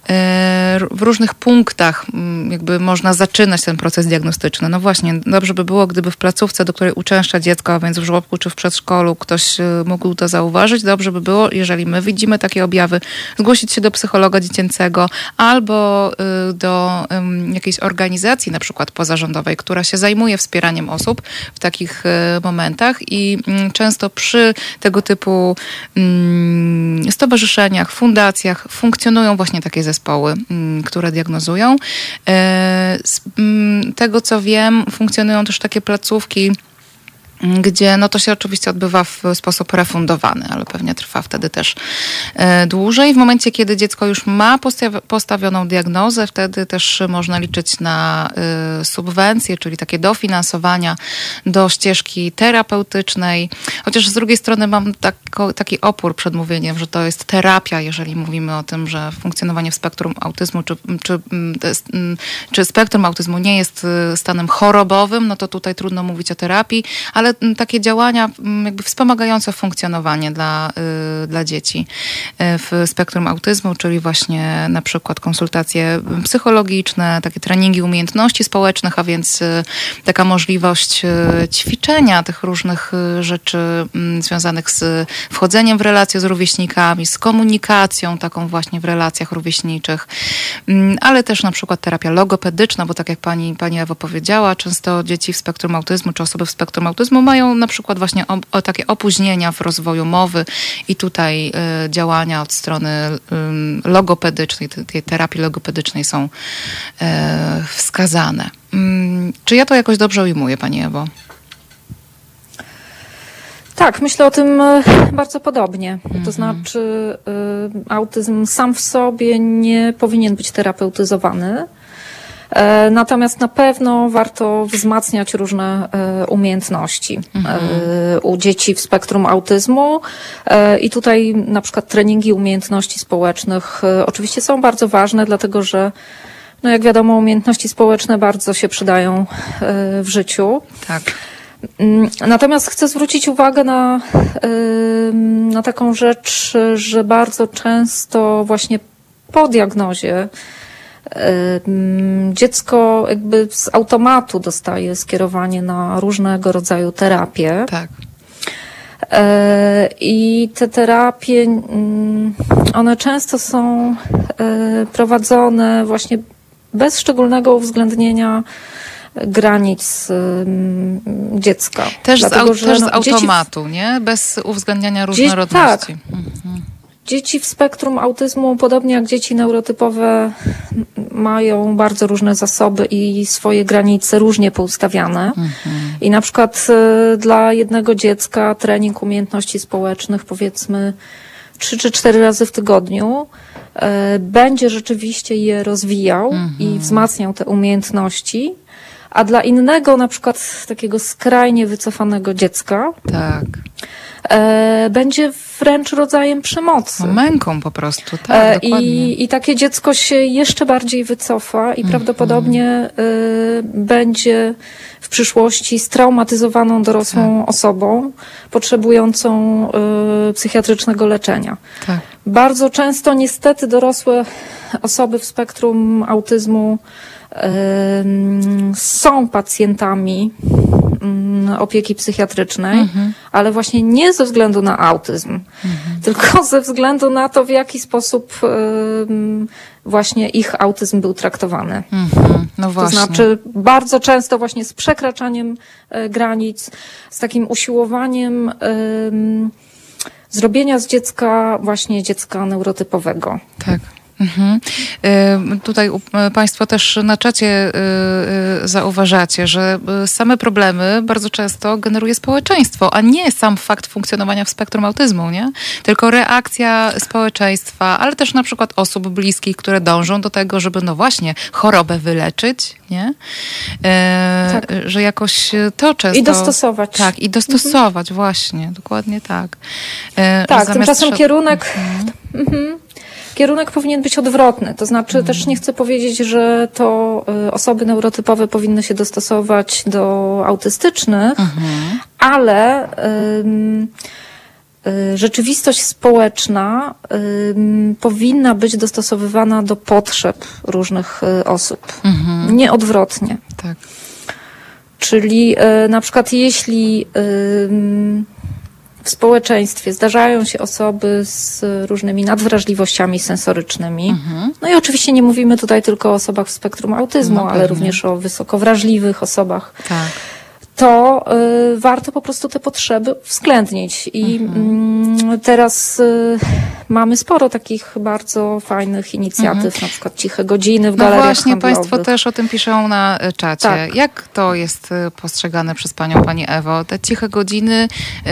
E, w różnych punktach jakby można zaczynać ten proces diagnostyczny. No właśnie, dobrze by było, gdyby w placówce, do której uczęszcza dziecko, a więc w żłobku czy w przedszkolu, ktoś e, mógł to zauważyć. Dobrze by było, jeżeli my widzimy takie objawy, zgłosić się do psychologa dziecięcego albo e, do jakiejś organizacji, na przykład pozarządowej, która się zajmuje wspieraniem osób w takich momentach i często przy tego typu mm, stowarzyszeniach, fundacjach funkcjonuje funkcjonują właśnie takie zespoły, mm, które diagnozują. E, z mm, tego co wiem, funkcjonują też takie placówki, gdzie no to się oczywiście odbywa w sposób refundowany, ale pewnie trwa wtedy też e, dłużej. W momencie, kiedy dziecko już ma postawioną diagnozę, wtedy też można liczyć na e, subwencje, czyli takie dofinansowania do ścieżki terapeutycznej. Chociaż z drugiej strony mam taki opór przed mówieniem, że to jest terapia, jeżeli mówimy o tym, że funkcjonowanie w spektrum autyzmu, czy, czy, czy spektrum autyzmu nie jest e, stanem chorobowym, no to tutaj trudno mówić o terapii, ale takie działania jakby wspomagające funkcjonowanie dla, y, dla dzieci y, w spektrum autyzmu, czyli właśnie na przykład konsultacje psychologiczne, takie treningi umiejętności społecznych, a więc y, taka możliwość ćwiczenia tych różnych rzeczy związanych z wchodzeniem w relacje z rówieśnikami, z komunikacją taką właśnie w relacjach rówieśniczych, ale też na przykład terapia logopedyczna, bo tak jak pani, pani Ewo powiedziała, często dzieci w spektrum autyzmu, czy osoby w spektrum autyzmu mają na przykład właśnie o, o takie opóźnienia w rozwoju mowy i tutaj y, działania od strony y, logopedycznej, tej terapii logopedycznej są y, wskazane. Mm, czy ja to jakoś dobrze ujmuję, Pani Ewo? Tak, myślę o tym e, bardzo podobnie. To mhm. znaczy, y, autyzm sam w sobie nie powinien być terapeutyzowany. E, natomiast na pewno warto wzmacniać różne e, umiejętności mhm. E, u dzieci w spektrum autyzmu. I tutaj na przykład treningi umiejętności społecznych oczywiście są bardzo ważne, dlatego że no jak wiadomo, umiejętności społeczne bardzo się przydają w życiu. Tak. Mm, natomiast chcę zwrócić uwagę na, na taką rzecz, że bardzo często właśnie po diagnozie Dziecko jakby z automatu dostaje skierowanie na różnego rodzaju terapie. Tak. E, I te terapie, one często są e, prowadzone właśnie bez szczególnego uwzględnienia granic dziecka. Też, Dlatego, z, też z automatu, dzieci... nie? Bez uwzględniania różnorodności. Tak. Mhm. Dzieci w spektrum autyzmu, podobnie jak dzieci neurotypowe, mają bardzo różne zasoby i swoje granice różnie poustawiane. Mhm. I na przykład y, dla jednego dziecka trening umiejętności społecznych, powiedzmy, trzy czy cztery razy w tygodniu, y, będzie rzeczywiście je rozwijał mhm. i wzmacniał te umiejętności. A dla innego, na przykład takiego skrajnie wycofanego dziecka, tak e, będzie wręcz rodzajem przemocy. No, męką po prostu, tak, e, I, I takie dziecko się jeszcze bardziej wycofa i mm prawdopodobnie e, będzie w przyszłości straumatyzowaną dorosłą tak. osobą, potrzebującą e, psychiatrycznego leczenia. Tak. Bardzo często niestety dorosłe osoby w spektrum autyzmu są pacjentami mm, opieki psychiatrycznej, mhm. ale właśnie nie ze względu na autyzm, mhm. tylko ze względu na to, w jaki sposób właśnie ich autyzm był traktowany. Mhm. No właśnie. To znaczy bardzo często właśnie z przekraczaniem e, granic, z takim usiłowaniem zrobienia z dziecka właśnie dziecka neurotypowego. Tak. Mhm. Y, tutaj Państwo też na czacie y, y, zauważacie, że same problemy bardzo często generuje społeczeństwo, a nie sam fakt funkcjonowania w spektrum autyzmu, nie? Tylko reakcja społeczeństwa, ale też na przykład osób bliskich, które dążą do tego, żeby no właśnie chorobę wyleczyć, nie? Tak. Że jakoś to często... I dostosować. Tak, i dostosować, mhm. właśnie, dokładnie tak. Tak, tymczasem kierunek, mhm. Kierunek powinien być odwrotny, to znaczy też nie chcę powiedzieć, że to y, osoby neurotypowe powinny się dostosować do autystycznych, Mhm. ale ym, y, rzeczywistość społeczna ym, powinna być dostosowywana do potrzeb różnych y, osób, Mhm. nie odwrotnie. Tak. Czyli e, na przykład jeśli w społeczeństwie zdarzają się osoby z różnymi nadwrażliwościami sensorycznymi, Mhm. no i oczywiście nie mówimy tutaj tylko o osobach w spektrum autyzmu, No ale również o wysoko wrażliwych osobach, Tak. To y, warto po prostu te potrzeby uwzględnić. I mm, teraz y, mamy sporo takich bardzo fajnych inicjatyw, na przykład ciche godziny w No galeriach właśnie, handlowych. Państwo też o tym piszą na y, czacie. Tak. Jak to jest y, postrzegane przez Panią, Pani Ewo? Te ciche godziny, y,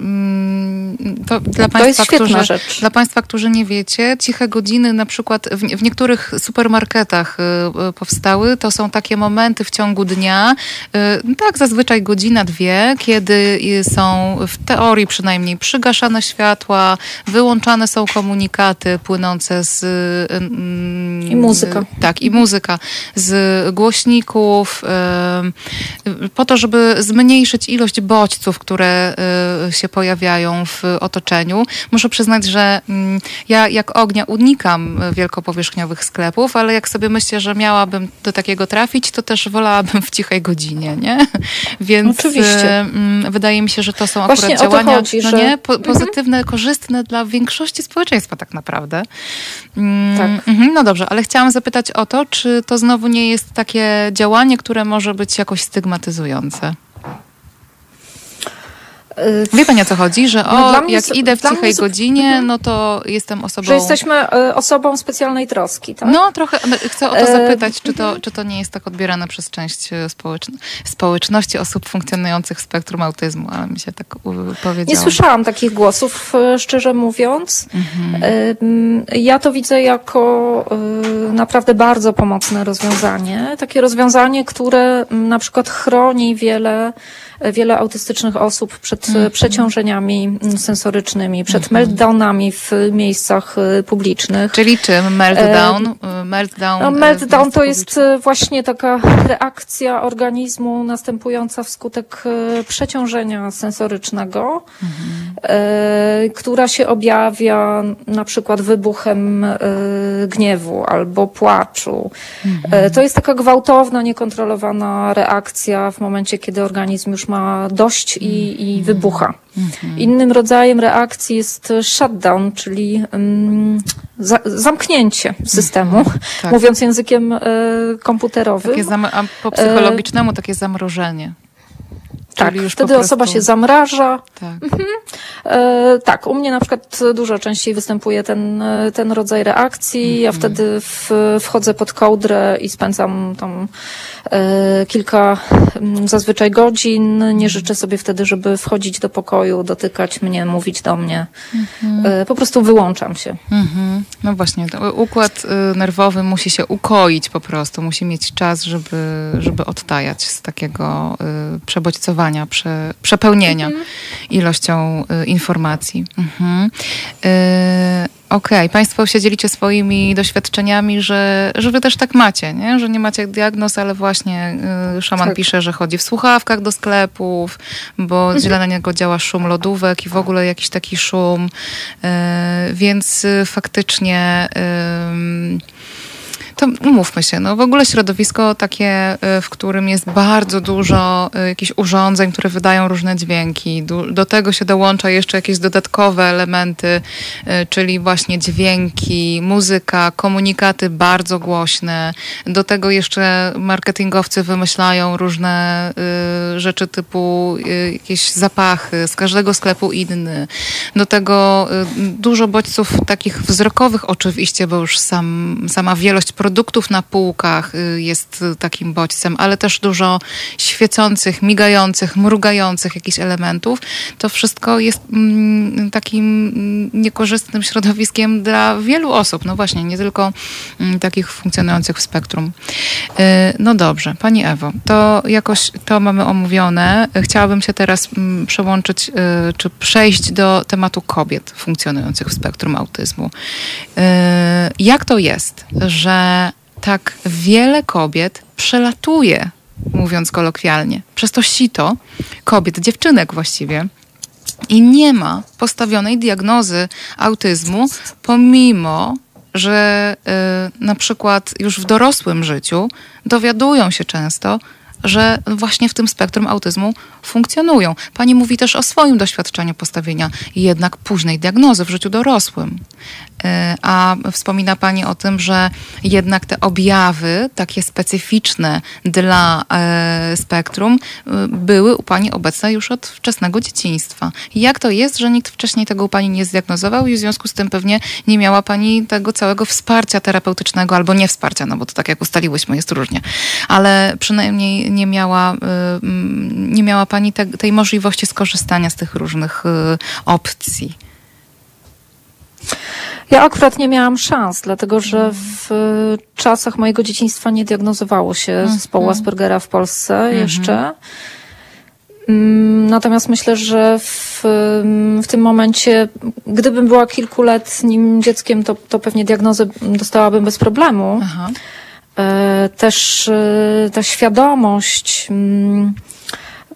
mm, to dla Państwa, jest świetna którzy, rzecz. Dla Państwa, którzy nie wiecie, ciche godziny na przykład w, w niektórych supermarketach y, y, powstały. To są takie momenty w ciągu dnia, no tak zazwyczaj godzina, dwie, kiedy y, są w teorii przynajmniej przygaszane światła, wyłączane są komunikaty płynące z... y, mm, I muzyka. tak, i muzyka z głośników, y, po to, żeby zmniejszyć ilość bodźców, które się pojawiają w otoczeniu. Muszę przyznać, że mm, ja jak ognia unikam wielkopowierzchniowych sklepów, ale jak sobie myślę, że miałabym do takiego trafić, to też wolałabym w cichej godzinie, nie? Więc Oczywiście. y, mm, wydaje mi się, że to są Właśnie akurat to działania chodzi, no że- nie? Po, pozytywne, korzystne dla większości społeczeństwa tak naprawdę. Mm, Tak. mhm, no dobrze, ale chciałam zapytać o to, czy to znowu nie jest takie działanie, które może być jakoś stygmatyzujące? Wie pani o co chodzi? Że No, o, mnie jak idę w mnie cichej su- godzinie, no to jestem osobą... Że jesteśmy e, osobą specjalnej troski, tak? No trochę, no, chcę o to E, zapytać, czy to, czy to nie jest tak odbierane przez część e, społeczn- społeczności osób funkcjonujących w spektrum autyzmu, ale mi się tak powiedziało. Nie słyszałam takich głosów, szczerze mówiąc. Mhm. Ja to widzę jako naprawdę bardzo pomocne rozwiązanie. Takie rozwiązanie, które na przykład chroni wiele, wiele autystycznych osób przed Mhm. przeciążeniami mm, sensorycznymi, przed meltdownami w miejscach e, publicznych. Czyli czym? Meltdown? E, meltdown, No, w meltdown to jest właśnie taka reakcja organizmu następująca wskutek przeciążenia sensorycznego, e, która się objawia na przykład wybuchem gniewu albo płaczu. E, To jest taka gwałtowna, niekontrolowana reakcja w momencie, kiedy organizm już ma dość i, i wybucha. Innym rodzajem reakcji jest shutdown, czyli mm, za, zamknięcie systemu, Tak. mówiąc językiem e, komputerowym. Takie po psychologicznemu takie zamrożenie. Tak, Czyli już wtedy po osoba prostu- się zamraża. Tak. E, tak, u mnie na przykład dużo częściej występuje ten, e, ten rodzaj reakcji. Ja wtedy w, wchodzę pod kołdrę i spędzam tam e, kilka mm, zazwyczaj godzin. Nie życzę sobie wtedy, żeby wchodzić do pokoju, dotykać mnie, mówić do mnie. E, po prostu wyłączam się. Mhm. No właśnie, układ y, nerwowy musi się ukoić po prostu, musi mieć czas, żeby, żeby odtajać z takiego y, przebodźcowania, prze, przepełnienia ilością y, informacji. Mhm. Y, Okej, Państwo się dzielicie swoimi doświadczeniami, że, że Wy też tak macie, nie? że nie macie diagnoz, ale właśnie y, szaman Tak. pisze, że chodzi w słuchawkach do sklepów, bo źle na niego działa szum lodówek i w ogóle jakiś taki szum, y, więc y, faktycznie. ym, to umówmy się, no w ogóle środowisko takie, y, w którym jest bardzo dużo y, jakichś urządzeń, które wydają różne dźwięki. Do tego się dołącza jeszcze jakieś dodatkowe elementy, y, czyli właśnie dźwięki, muzyka, komunikaty bardzo głośne. Do tego jeszcze marketingowcy wymyślają różne rzeczy typu jakieś zapachy, z każdego sklepu inny. Do tego dużo bodźców takich wzrokowych oczywiście, bo już sam, sama wielość produktów produktów na półkach y, jest takim bodźcem, ale też dużo świecących, migających, mrugających jakichś elementów. To wszystko jest mm, takim mm, niekorzystnym środowiskiem dla wielu osób. No właśnie, nie tylko mm, takich funkcjonujących w spektrum. Y, no dobrze, Pani Ewo, to jakoś to mamy omówione. Chciałabym się teraz przełączyć, y, czy przejść do tematu kobiet funkcjonujących w spektrum autyzmu. Y, jak to jest, że tak wiele kobiet przelatuje, mówiąc kolokwialnie, przez to sito kobiet, dziewczynek właściwie, i nie ma postawionej diagnozy autyzmu, pomimo że y, na przykład już w dorosłym życiu dowiadują się często, że właśnie w tym spektrum autyzmu funkcjonują. Pani mówi też o swoim doświadczeniu postawienia jednak późnej diagnozy w życiu dorosłym. E, a wspomina Pani o tym, że jednak te objawy, takie specyficzne dla e, spektrum, e, były u Pani obecne już od wczesnego dzieciństwa. Jak to jest, że nikt wcześniej tego u Pani nie zdiagnozował i w związku z tym pewnie nie miała Pani tego całego wsparcia terapeutycznego albo nie wsparcia, no bo to tak jak ustaliłyśmy, jest różnie. Ale przynajmniej nie miała, nie miała Pani te, tej możliwości skorzystania z tych różnych opcji. Ja akurat nie miałam szans, dlatego że w czasach mojego dzieciństwa nie diagnozowało się mhm. zespołu Aspergera w Polsce mhm. jeszcze. Mm, natomiast myślę, że w, w tym momencie, gdybym była kilkuletnim dzieckiem, to, to pewnie diagnozę dostałabym bez problemu. Aha. E, też e, ta świadomość mm,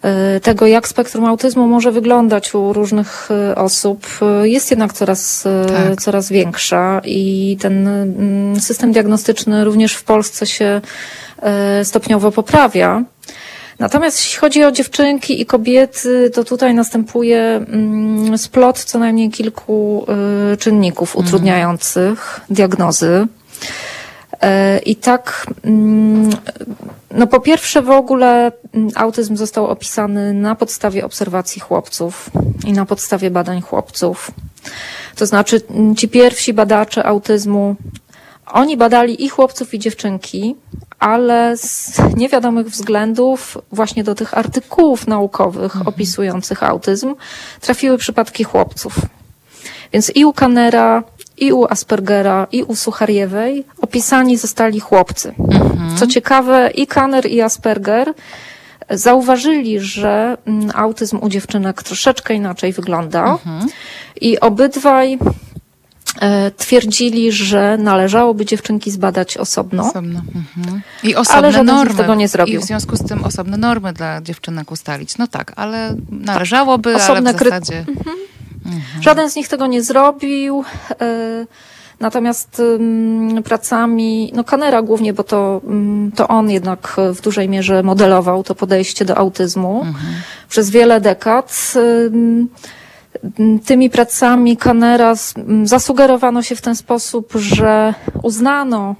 E, tego, jak spektrum autyzmu może wyglądać u różnych osób, jest jednak coraz, tak. coraz większa i ten mm, system diagnostyczny również w Polsce się stopniowo poprawia. Natomiast jeśli chodzi o dziewczynki i kobiety, to tutaj następuje mm, splot co najmniej kilku czynników mhm. utrudniających diagnozy. E, I tak, mm, no po pierwsze w ogóle mm, autyzm został opisany na podstawie obserwacji chłopców i na podstawie badań chłopców. To znaczy mm, ci pierwsi badacze autyzmu, oni badali i chłopców i dziewczynki, ale z niewiadomych względów właśnie do tych artykułów naukowych mhm. opisujących autyzm trafiły przypadki chłopców. Więc i u Kanera, i u Aspergera, i u Suchariewej opisani zostali chłopcy. Mhm. Co ciekawe, i Kanner, i Asperger zauważyli, że mm, autyzm u dziewczynek troszeczkę inaczej wygląda mhm. i obydwaj e, twierdzili, że należałoby dziewczynki zbadać osobno. osobno. Mhm. I osobne ale normy. tego nie zrobił. I w związku z tym osobne normy dla dziewczynek ustalić. No tak, ale należałoby, osobne ale w zasadzie... Mhm. Mhm. Żaden z nich tego nie zrobił. E, natomiast pracami, no Kanera głównie, bo to, to on jednak w dużej mierze modelował to podejście do autyzmu mhm. przez wiele dekad. Tymi pracami Kanera zasugerowano się w ten sposób, że uznano,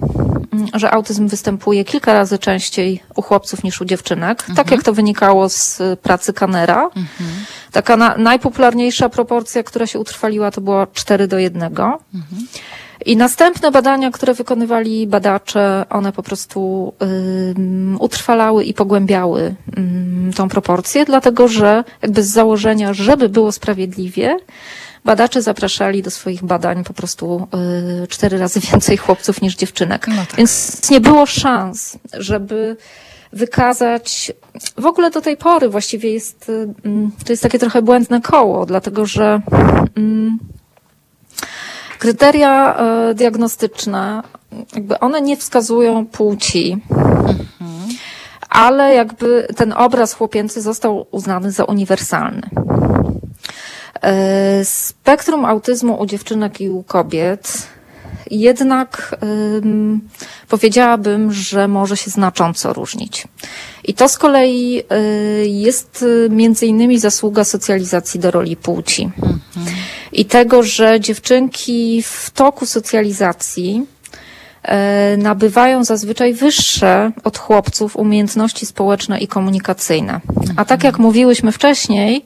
że autyzm występuje kilka razy częściej u chłopców niż u dziewczynek, tak mhm. tak jak to wynikało z pracy Kanera. Mhm. Taka na, najpopularniejsza proporcja, która się utrwaliła, to była 4 do 1. Mhm. I następne badania, które wykonywali badacze, one po prostu y, utrwalały i pogłębiały y, tą proporcję, dlatego że jakby z założenia, żeby było sprawiedliwie, badacze zapraszali do swoich badań po prostu y, cztery razy więcej chłopców niż dziewczynek. No tak. Więc nie było szans, żeby wykazać. W ogóle do tej pory właściwie jest, mm, to jest takie trochę błędne koło, dlatego że mm, kryteria e, diagnostyczne, jakby one nie wskazują płci. Ale jakby ten obraz chłopięcy został uznany za uniwersalny. E, spektrum autyzmu u dziewczynek i u kobiet jednak ym, powiedziałabym, że może się znacząco różnić. I to z kolei y, jest y, między innymi zasługa socjalizacji do roli płci. Mhm. I tego, że dziewczynki w toku socjalizacji y, nabywają zazwyczaj wyższe od chłopców umiejętności społeczne i komunikacyjne. A tak jak mówiłyśmy wcześniej,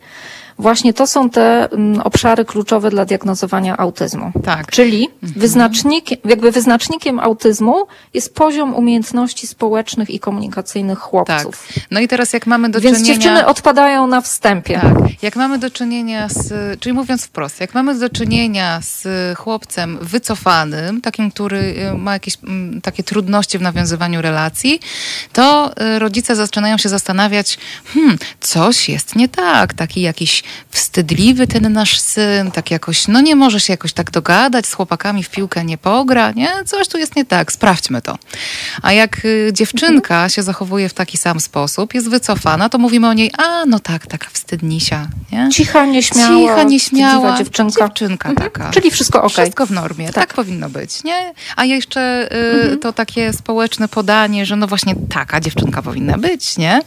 właśnie to są te mm, obszary kluczowe dla diagnozowania autyzmu. Tak. Czyli wyznacznikiem, jakby wyznacznikiem autyzmu jest poziom umiejętności społecznych i komunikacyjnych Tak. chłopców. No i teraz jak mamy do Więc czynienia... dziewczyny odpadają na wstępie. Tak. Jak mamy do czynienia z, czyli mówiąc wprost, jak mamy do czynienia z chłopcem wycofanym, takim, który y, ma jakieś mm, takie trudności w nawiązywaniu relacji, to y, rodzice zaczynają się zastanawiać, hmm, coś jest nie tak, taki jakiś wstydliwy ten nasz syn, tak jakoś, no nie może się jakoś tak dogadać, z chłopakami w piłkę nie pogra, nie? Coś tu jest nie tak, sprawdźmy to. A jak y, dziewczynka się zachowuje w taki sam sposób, jest wycofana, to mówimy o niej, a no tak, taka wstydnisia, nie? Cicha, nieśmiała, Cicha, nieśmiała dziewczynka. dziewczynka Mhm. taka. Czyli wszystko ok. Wszystko w normie, tak, powinno być, nie? A jeszcze y, Mhm. to takie społeczne podanie, że no właśnie taka dziewczynka powinna być, nie?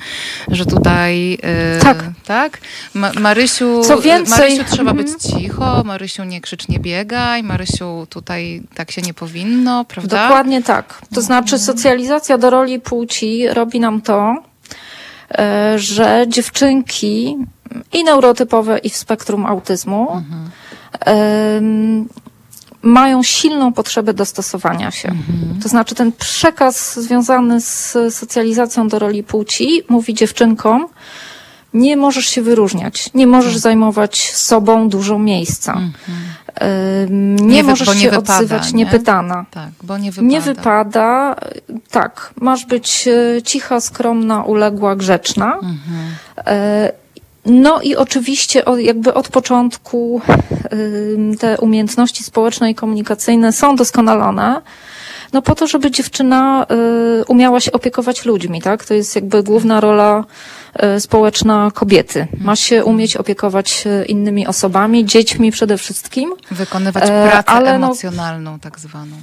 Że tutaj... Y, Tak. Tak? Ma, Marysiu, Co więcej- Marysiu trzeba Mhm. być cicho, Marysiu nie krzycz, nie biegaj, Marysiu tutaj tak się nie powinno, prawda? Dokładnie tak. To znaczy socjalizacja do roli płci robi nam to, e, że dziewczynki i neurotypowe, i w spektrum autyzmu em, mają silną potrzebę dostosowania się. To znaczy ten przekaz związany z socjalizacją do roli płci mówi dziewczynkom, nie możesz się wyróżniać, nie możesz zajmować sobą dużo miejsca. Em, Nie, Nie wy- możesz nie się wypada, odzywać nie? niepytana. Tak, bo nie wypada. Nie wypada, tak. Masz być e, cicha, skromna, uległa, grzeczna. Mhm. E, No i oczywiście jakby od początku te umiejętności społeczne i komunikacyjne są doskonalone. No po to, żeby dziewczyna y, umiała się opiekować ludźmi, tak? To jest jakby główna rola y, społeczna kobiety. Ma się umieć opiekować y, innymi osobami, dziećmi przede wszystkim. Wykonywać E, pracę no- emocjonalną tak zwaną.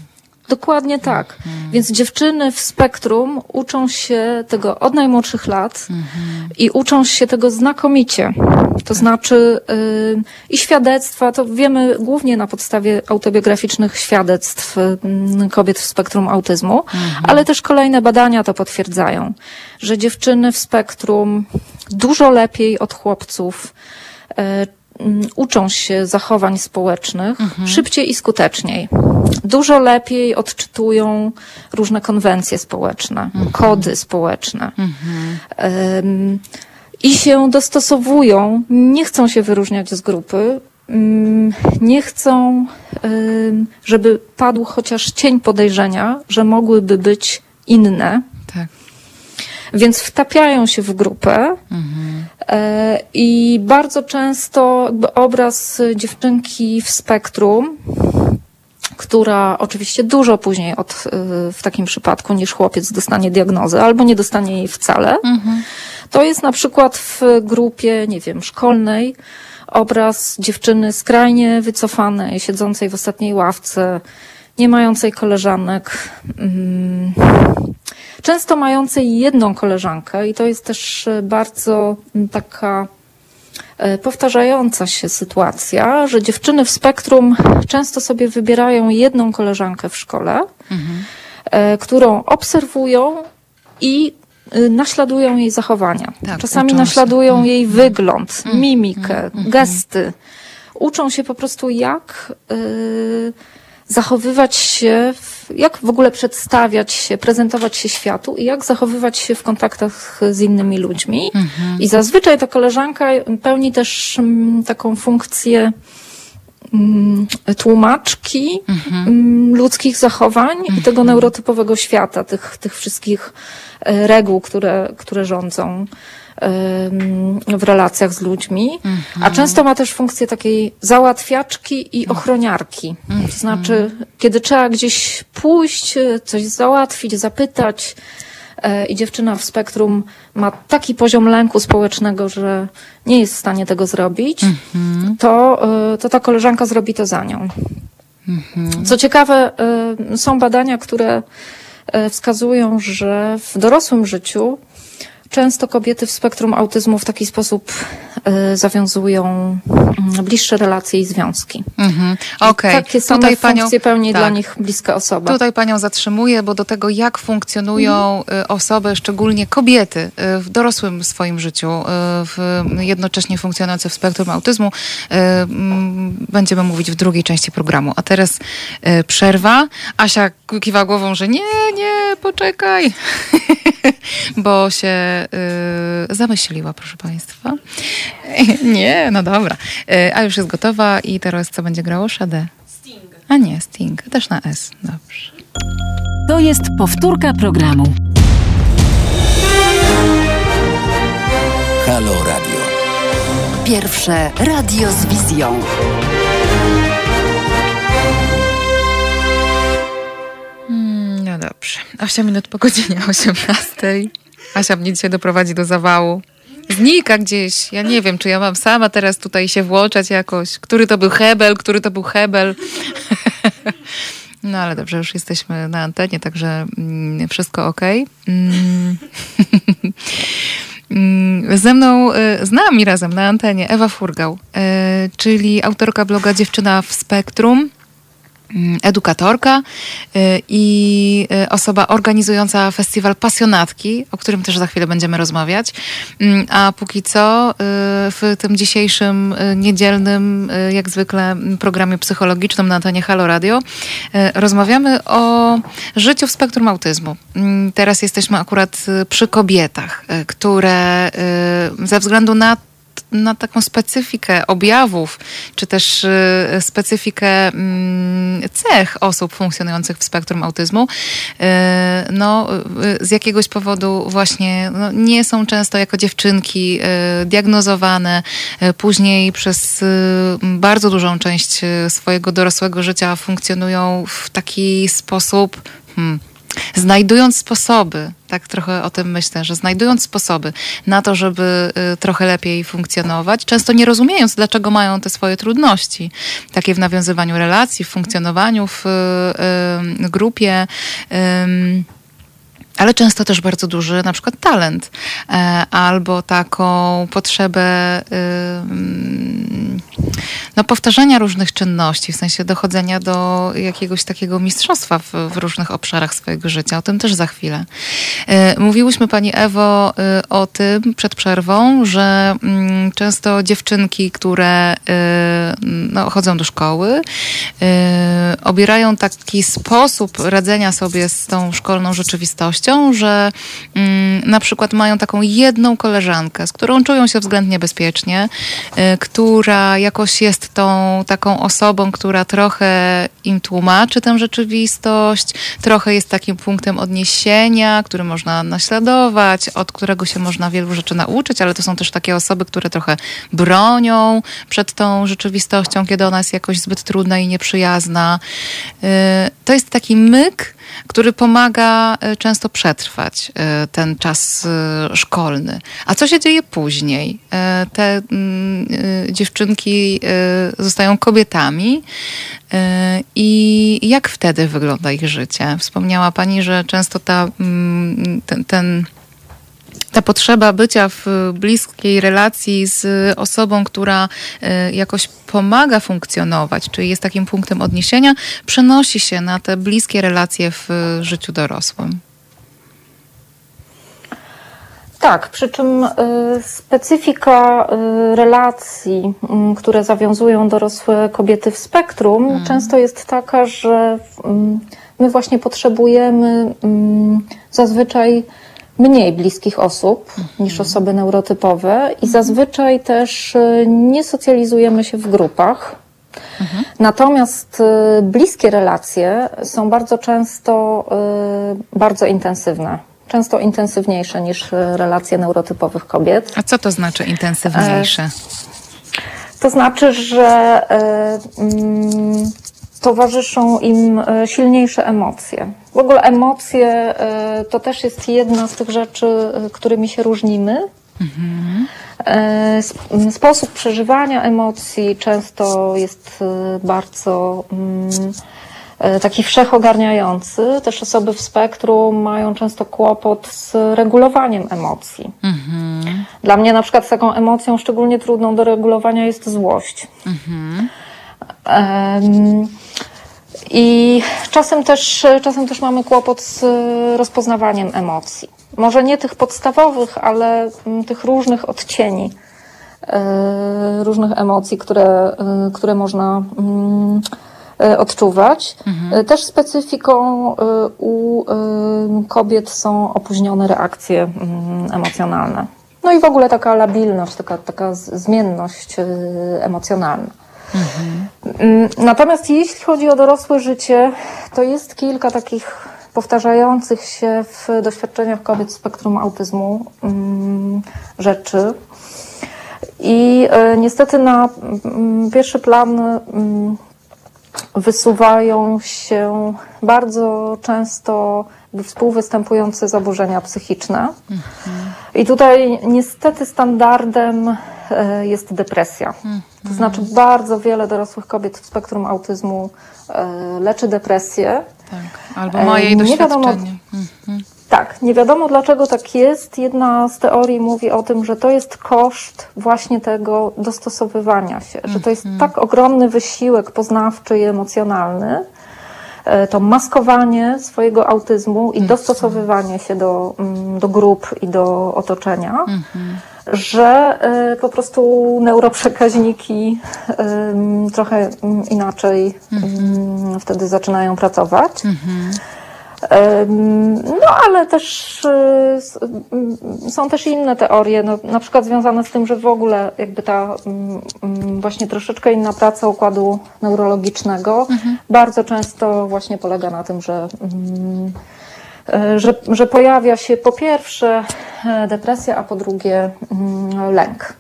Dokładnie tak. Więc dziewczyny w spektrum uczą się tego od najmłodszych lat i uczą się tego znakomicie. To znaczy y, i świadectwa, to wiemy głównie na podstawie autobiograficznych świadectw y, kobiet w spektrum autyzmu, ale też kolejne badania to potwierdzają, że dziewczyny w spektrum dużo lepiej od chłopców y, mm, uczą się zachowań społecznych szybciej i skuteczniej. Dużo lepiej odczytują różne konwencje społeczne, kody społeczne. Em, I się dostosowują, nie chcą się wyróżniać z grupy, mm, nie chcą, żeby padł chociaż cień podejrzenia, że mogłyby być inne. Więc wtapiają się w grupę e, i bardzo często obraz dziewczynki w spektrum, która oczywiście dużo później od, y, w takim przypadku niż chłopiec dostanie diagnozę albo nie dostanie jej wcale, to jest na przykład w grupie, nie wiem, szkolnej obraz dziewczyny skrajnie wycofanej, siedzącej w ostatniej ławce, nie mającej koleżanek, mm, często mającej jedną koleżankę i to jest też e, bardzo mm, taka e, powtarzająca się sytuacja, że dziewczyny w spektrum często sobie wybierają jedną koleżankę w szkole, e, którą obserwują i naśladują jej zachowania. Tak, Czasami uczą się. naśladują jej wygląd, mimikę, gesty. Uczą się po prostu jak y, zachowywać się, jak w ogóle przedstawiać się, prezentować się światu i jak zachowywać się w kontaktach z innymi ludźmi. I zazwyczaj ta koleżanka pełni też mm, taką funkcję mm, tłumaczki mm, ludzkich zachowań i tego neurotypowego świata, tych, tych wszystkich e, reguł, które, które rządzą w relacjach z ludźmi, a często ma też funkcję takiej załatwiaczki i ochroniarki. To znaczy, kiedy trzeba gdzieś pójść, e, coś załatwić, zapytać, e, i dziewczyna w spektrum ma taki poziom lęku społecznego, że nie jest w stanie tego zrobić, to, e, to ta koleżanka zrobi to za nią. Co ciekawe, y, są badania, które wskazują, że w dorosłym życiu często kobiety w spektrum autyzmu w taki sposób y, zawiązują mm, bliższe relacje i związki. Mhm. Okej. Takie same Tutaj funkcje pełni tak. dla nich bliska osoba. Tutaj panią zatrzymuję, bo do tego, jak funkcjonują y, osoby, szczególnie kobiety y, w dorosłym swoim życiu, w, jednocześnie funkcjonujące w spektrum autyzmu, y, będziemy mówić w drugiej części programu. A teraz przerwa. Asia kiwa głową, że nie, nie, poczekaj, bo się y, zamyśliła, proszę państwa. nie, no dobra. Y, a już jest gotowa i teraz co będzie grało? Sade. A nie, Sting. Też na S. Dobrze. To jest powtórka programu. Halo Radio. Pierwsze radio z wizją. Dobrze. 8 minut po godzinie 18. Asia mnie dzisiaj doprowadzi do zawału. Znika gdzieś. Ja nie wiem, czy ja mam sama teraz tutaj się włączać jakoś. Który to był Hebel, który to był Hebel. No ale dobrze, już jesteśmy na antenie, także mm, wszystko ok. Mm. Mm, Ze mną, y, z nami razem na antenie Ewa Furgał, y, czyli autorka bloga Dziewczyna w Spektrum, edukatorka y, i y, osoba organizująca festiwal Pasjonatki, o którym też za chwilę będziemy rozmawiać. Mm, A póki co y, w tym dzisiejszym niedzielnym, jak zwykle, programie psychologicznym na antenie Halo Radio rozmawiamy o życiu w spektrum autyzmu. Mm, Teraz jesteśmy akurat przy kobietach, które ze względu na na taką specyfikę objawów, czy też y, specyfikę mm, cech osób funkcjonujących w spektrum autyzmu, y, no, y, z jakiegoś powodu właśnie no, nie są często jako dziewczynki diagnozowane, później przez bardzo dużą część swojego dorosłego życia funkcjonują w taki sposób. Hmm, znajdując sposoby, tak trochę o tym myślę, że znajdując sposoby na to, żeby y, trochę lepiej funkcjonować, często nie rozumiejąc, dlaczego mają te swoje trudności, takie w nawiązywaniu relacji, w funkcjonowaniu w y, y, grupie. Ale często też bardzo duży na przykład talent e, albo taką potrzebę no, powtarzania różnych czynności, w sensie dochodzenia do jakiegoś takiego mistrzostwa w, w różnych obszarach swojego życia. O tym też za chwilę. E, Mówiłyśmy Pani Ewo e, o tym przed przerwą, że mm, często dziewczynki, które e, no, chodzą do szkoły, e, obierają taki sposób radzenia sobie z tą szkolną rzeczywistością, że mm, na przykład mają taką jedną koleżankę, z którą czują się względnie bezpiecznie, y, która jakoś jest tą taką osobą, która trochę im tłumaczy tę rzeczywistość, trochę jest takim punktem odniesienia, który można naśladować, od którego się można wielu rzeczy nauczyć, ale to są też takie osoby, które trochę bronią przed tą rzeczywistością, kiedy ona jest jakoś zbyt trudna i nieprzyjazna. Y, To jest taki myk, który pomaga y, często przetrwać y, ten czas y, szkolny. A co się dzieje później? Y, Te mm, dziewczynki zostają kobietami i jak wtedy wygląda ich życie? Wspomniała Pani, że często ta, mm, ten, ten ta potrzeba bycia w bliskiej relacji z osobą, która jakoś pomaga funkcjonować, czyli jest takim punktem odniesienia, przenosi się na te bliskie relacje w życiu dorosłym. Tak, przy czym y, specyfika y, relacji, mm, które zawiązują dorosłe kobiety w spektrum, często jest taka, że mm, my właśnie potrzebujemy mm, zazwyczaj mniej bliskich osób niż osoby neurotypowe i zazwyczaj też y, nie socjalizujemy się w grupach. Natomiast y, bliskie relacje są bardzo często bardzo intensywne. Często intensywniejsze niż y, relacje neurotypowych kobiet. A co to znaczy intensywniejsze? To znaczy, że y, mm, towarzyszą im silniejsze emocje. W ogóle emocje to też jest jedna z tych rzeczy, którymi się różnimy. Y, sp- m, Sposób przeżywania emocji często jest bardzo mm, e, taki wszechogarniający. Też osoby w spektrum mają często kłopot z regulowaniem emocji. Dla mnie na przykład taką emocją szczególnie trudną do regulowania jest złość. Em, I czasem też, czasem też mamy kłopot z rozpoznawaniem emocji. Może nie tych podstawowych, ale mm, tych różnych odcieni, e, różnych emocji, które, e, które można mm, e, odczuwać. E, Też specyfiką e, u e, kobiet są opóźnione reakcje mm, emocjonalne. No i w ogóle taka labilność, taka, taka zmienność e, emocjonalna. Mm, Natomiast jeśli chodzi o dorosłe życie, to jest kilka takich powtarzających się w doświadczeniach kobiet z spektrum autyzmu mm, rzeczy. I e, niestety na pierwszy plan wysuwają się bardzo często współwystępujące zaburzenia psychiczne. I tutaj niestety standardem e, jest depresja. To znaczy bardzo wiele dorosłych kobiet w spektrum autyzmu e, leczy depresję. Tak. Albo E, ma jej nie wiadomo- doświadczenie. Tak, nie wiadomo dlaczego tak jest. Jedna z teorii mówi o tym, że to jest koszt właśnie tego dostosowywania się, że to jest tak ogromny wysiłek poznawczy i emocjonalny, e, to maskowanie swojego autyzmu i dostosowywanie się do, mm, do grup i do otoczenia, że e, po prostu neuroprzekaźniki trochę mm, inaczej mm, wtedy zaczynają pracować. No, ale też y, m, są też inne teorie, no, na przykład związane z tym, że w ogóle jakby ta mm, mm, właśnie troszeczkę inna praca układu neurologicznego bardzo często właśnie polega na tym, że, mm, e, że, że pojawia się po pierwsze e, depresja, a po drugie lęk.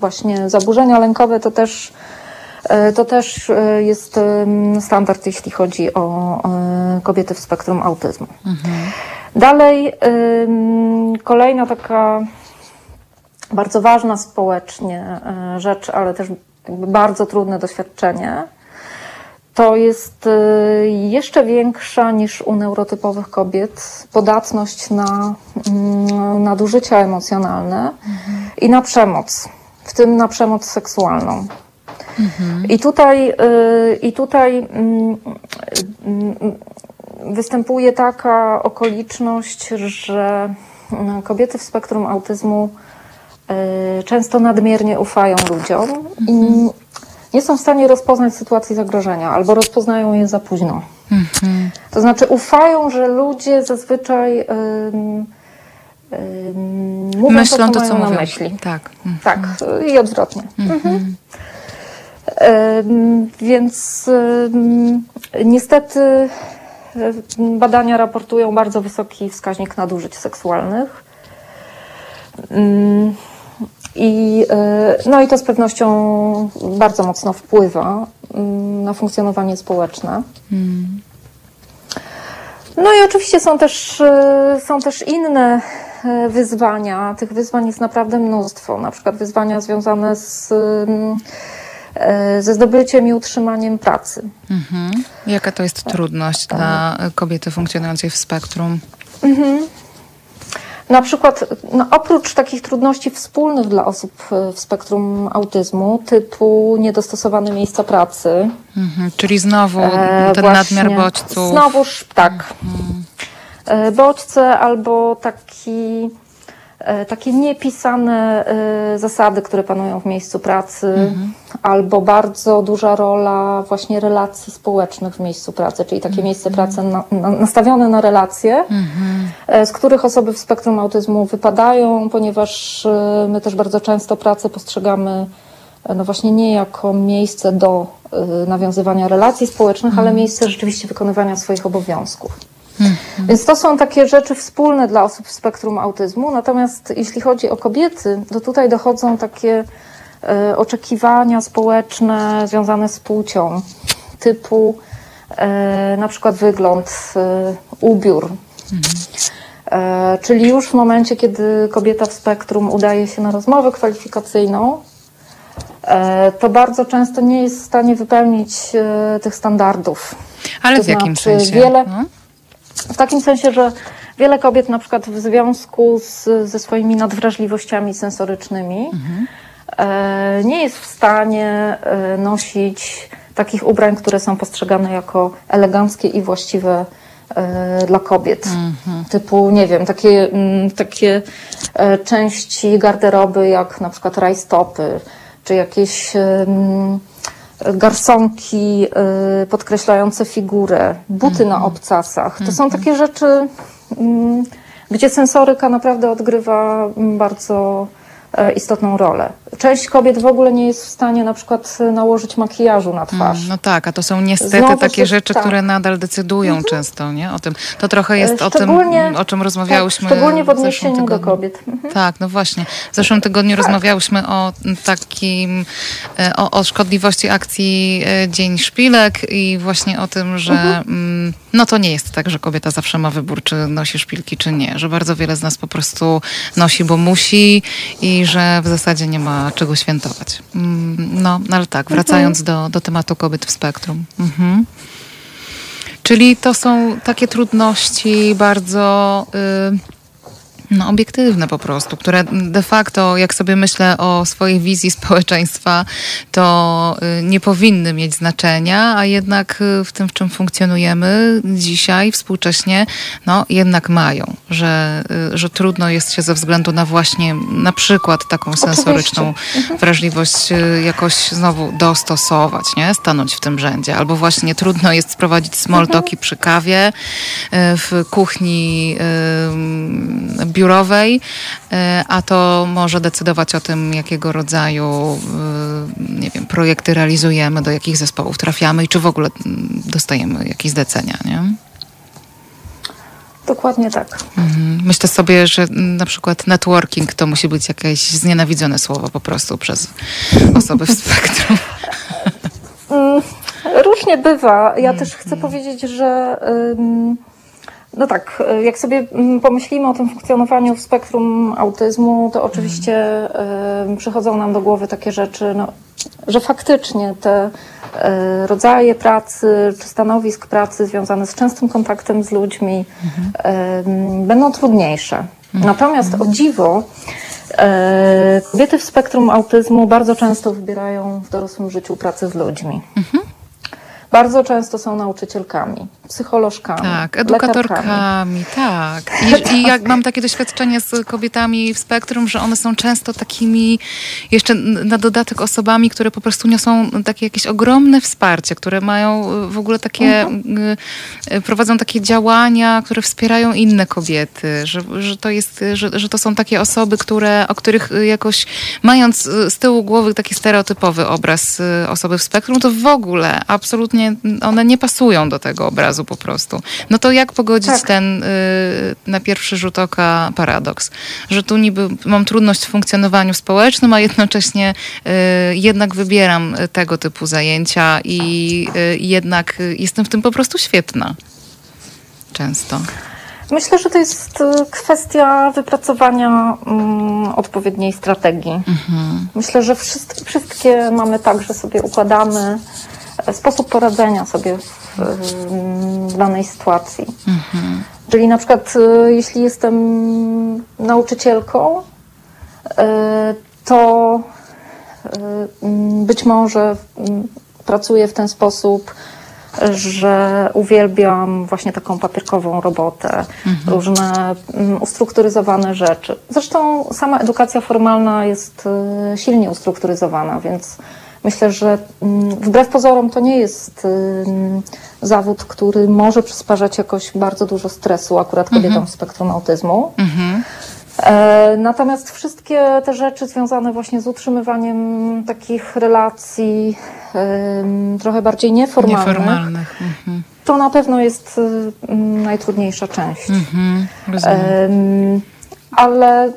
Właśnie zaburzenia lękowe to też To też e, jest standard, jeśli chodzi o e, kobiety w spektrum autyzmu. Dalej, em, kolejna taka bardzo ważna społecznie e, rzecz, ale też bardzo trudne doświadczenie, to jest e, jeszcze większa niż u neurotypowych kobiet podatność na mm, nadużycia emocjonalne i na przemoc, w tym na przemoc seksualną. I tutaj, y, i tutaj mm, mm, występuje taka okoliczność, że mm, kobiety w spektrum autyzmu y, często nadmiernie ufają ludziom i nie są w stanie rozpoznać sytuacji zagrożenia albo rozpoznają je za późno. To znaczy ufają, że ludzie zazwyczaj ym, ym, mówią Myślą to, to, co co mają na mówią. myśli. Tak. Mm. Tak, i odwrotnie. Mhm. Więc niestety badania raportują bardzo wysoki wskaźnik nadużyć seksualnych. I, e, no i to z pewnością bardzo mocno wpływa na funkcjonowanie społeczne. No i oczywiście są też, e, są też inne e, wyzwania. Tych wyzwań jest naprawdę mnóstwo. Na przykład wyzwania związane z, ze zdobyciem i utrzymaniem pracy. Mhm. Jaka to jest trudność dla kobiety funkcjonującej w spektrum? Na przykład, no oprócz takich trudności wspólnych dla osób e, w spektrum autyzmu, typu niedostosowane miejsca pracy, Mhm. Czyli znowu E, ten nadmiar bodźców. Znowuż tak. E, Bodźce albo taki, e, takie niepisane e, zasady, które panują w miejscu pracy, albo bardzo duża rola właśnie relacji społecznych w miejscu pracy, czyli takie miejsce pracy na, na, nastawione na relacje, e, z których osoby w spektrum autyzmu wypadają, ponieważ e, my też bardzo często pracę postrzegamy e, no właśnie nie jako miejsce do nawiązywania relacji społecznych, ale miejsce rzeczywiście wykonywania swoich obowiązków. Więc to są takie rzeczy wspólne dla osób w spektrum autyzmu. Natomiast jeśli chodzi o kobiety, to tutaj dochodzą takie e, oczekiwania społeczne związane z płcią, typu e, na przykład wygląd, e, ubiór. E, czyli już w momencie, kiedy kobieta w spektrum udaje się na rozmowę kwalifikacyjną, e, to bardzo często nie jest w stanie wypełnić e, tych standardów. Ale To w jakim znaczy sensie? wiele- No? W takim sensie, że wiele kobiet na przykład w związku z, ze swoimi nadwrażliwościami sensorycznymi e, nie jest w stanie e, nosić takich ubrań, które są postrzegane jako eleganckie i właściwe e, dla kobiet. Typu, nie wiem, takie, mm, takie e, części garderoby jak na przykład rajstopy, czy jakieś garsonki y, podkreślające figurę, buty na obcasach. To są takie rzeczy, mm, gdzie sensoryka naprawdę odgrywa bardzo istotną rolę. Część kobiet w ogóle nie jest w stanie na przykład nałożyć makijażu na twarz. No tak, a to są niestety Znowu takie się- rzeczy, tak. które nadal decydują często nie? o tym. To trochę jest o tym, o czym rozmawiałyśmy tak, szczególnie w odniesieniu do tygodniu. kobiet. Mhm. Tak, no właśnie. W zeszłym tygodniu rozmawiałyśmy o takim, e, o, o szkodliwości akcji e, Dzień Szpilek i właśnie o tym, że mm, no to nie jest tak, że kobieta zawsze ma wybór, czy nosi szpilki, czy nie. Że bardzo wiele z nas po prostu nosi, bo musi i że w zasadzie nie ma czego świętować. Mm, No, no ale tak, wracając do, do tematu kobiet w spektrum. Mhm. Czyli to są takie trudności bardzo y, no, obiektywne po prostu, które de facto, jak sobie myślę o swojej wizji społeczeństwa, to y, nie powinny mieć znaczenia, a jednak y, w tym, w czym funkcjonujemy dzisiaj, współcześnie, no jednak mają, że, y, że trudno jest się ze względu na właśnie na przykład taką sensoryczną wrażliwość y, jakoś znowu dostosować, nie? Stanąć w tym rzędzie. Albo właśnie trudno jest sprowadzić small talki przy kawie, w kuchni biurowej, y, a to może decydować o tym, jakiego rodzaju y, nie wiem, projekty realizujemy, do jakich zespołów trafiamy i czy w ogóle mm, dostajemy jakieś zlecenia, nie? Dokładnie tak. Mhm. Myślę sobie, że mm, na przykład networking to musi być jakieś znienawidzone słowo po prostu przez osoby w spektrum. Mm, Różnie bywa. Ja też chcę powiedzieć, że no tak, y, jak sobie mm, pomyślimy o tym funkcjonowaniu w spektrum autyzmu, to oczywiście ym, przychodzą nam do głowy takie rzeczy, no, że faktycznie te y, rodzaje pracy czy stanowisk pracy związane z częstym kontaktem z ludźmi ym, będą trudniejsze. Natomiast o dziwo, e, kobiety w spektrum autyzmu bardzo często wybierają w dorosłym życiu pracę z ludźmi. Bardzo często są nauczycielkami, psycholożkami, Tak, lekarkami. edukatorkami, tak. I, I jak mam takie doświadczenie z kobietami w spektrum, że one są często takimi jeszcze na dodatek osobami, które po prostu niosą takie jakieś ogromne wsparcie, które mają y, w ogóle takie, y, y, prowadzą takie działania, które wspierają inne kobiety, że, że to jest, że, że to są takie osoby, które, o których y, jakoś mając z tyłu głowy taki stereotypowy obraz osoby w spektrum, to w ogóle absolutnie one nie pasują do tego obrazu po prostu. No to jak pogodzić Tak. ten y, na pierwszy rzut oka paradoks, że tu niby mam trudność w funkcjonowaniu społecznym, a jednocześnie y, jednak wybieram y, tego typu zajęcia i y, jednak y, jestem w tym po prostu świetna. Często. Myślę, że to jest y, kwestia wypracowania mm, odpowiedniej strategii. Myślę, że wszystkie, wszystkie mamy tak, że sobie układamy e, sposób poradzenia sobie w, danej sytuacji. Czyli na przykład, y, jeśli jestem nauczycielką, y, to y, mm, być może mm, pracuję w ten sposób, że uwielbiam właśnie taką papierkową robotę, różne mm, ustrukturyzowane rzeczy. Zresztą sama edukacja formalna jest silnie ustrukturyzowana, więc myślę, że mm, wbrew pozorom to nie jest zawód, który może przysparzać jakoś bardzo dużo stresu akurat kobietom w spektrum autyzmu. E, Natomiast wszystkie te rzeczy związane właśnie z utrzymywaniem takich relacji trochę bardziej nieformalnych, Nieformalnych. Mhm. to na pewno jest y, najtrudniejsza część. Mhm. Ale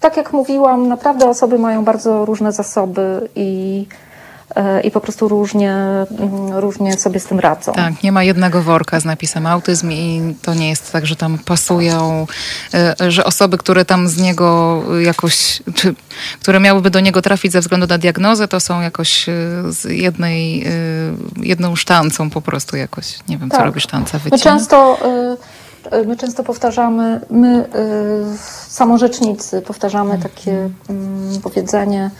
tak jak mówiłam, naprawdę osoby mają bardzo różne zasoby i i po prostu różnie, mm, różnie sobie z tym radzą. Tak, nie ma jednego worka z napisem autyzm i to nie jest tak, że tam pasują, e, że osoby, które tam z niego jakoś, czy które miałyby do niego trafić ze względu na diagnozę, to są jakoś e, z jednej, e, jedną sztancą po prostu jakoś. Nie wiem, co Tak. robi sztanca, My wycina. często, y, y, my często powtarzamy, my y, samorzecznicy powtarzamy takie mm, powiedzenie,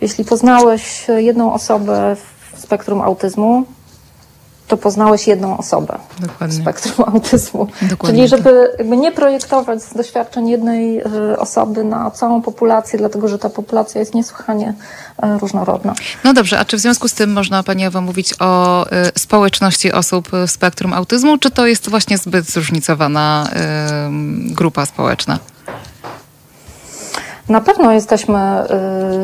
jeśli poznałeś jedną osobę w spektrum autyzmu, to poznałeś jedną osobę w Dokładnie. spektrum autyzmu. Dokładnie Czyli żeby jakby nie projektować z doświadczeń jednej y, osoby na całą populację, dlatego że ta populacja jest niesłychanie y, różnorodna. No dobrze, a czy w związku z tym można Pani Ewo mówić o społeczności osób w spektrum autyzmu, czy to jest właśnie zbyt zróżnicowana grupa społeczna? Na pewno jesteśmy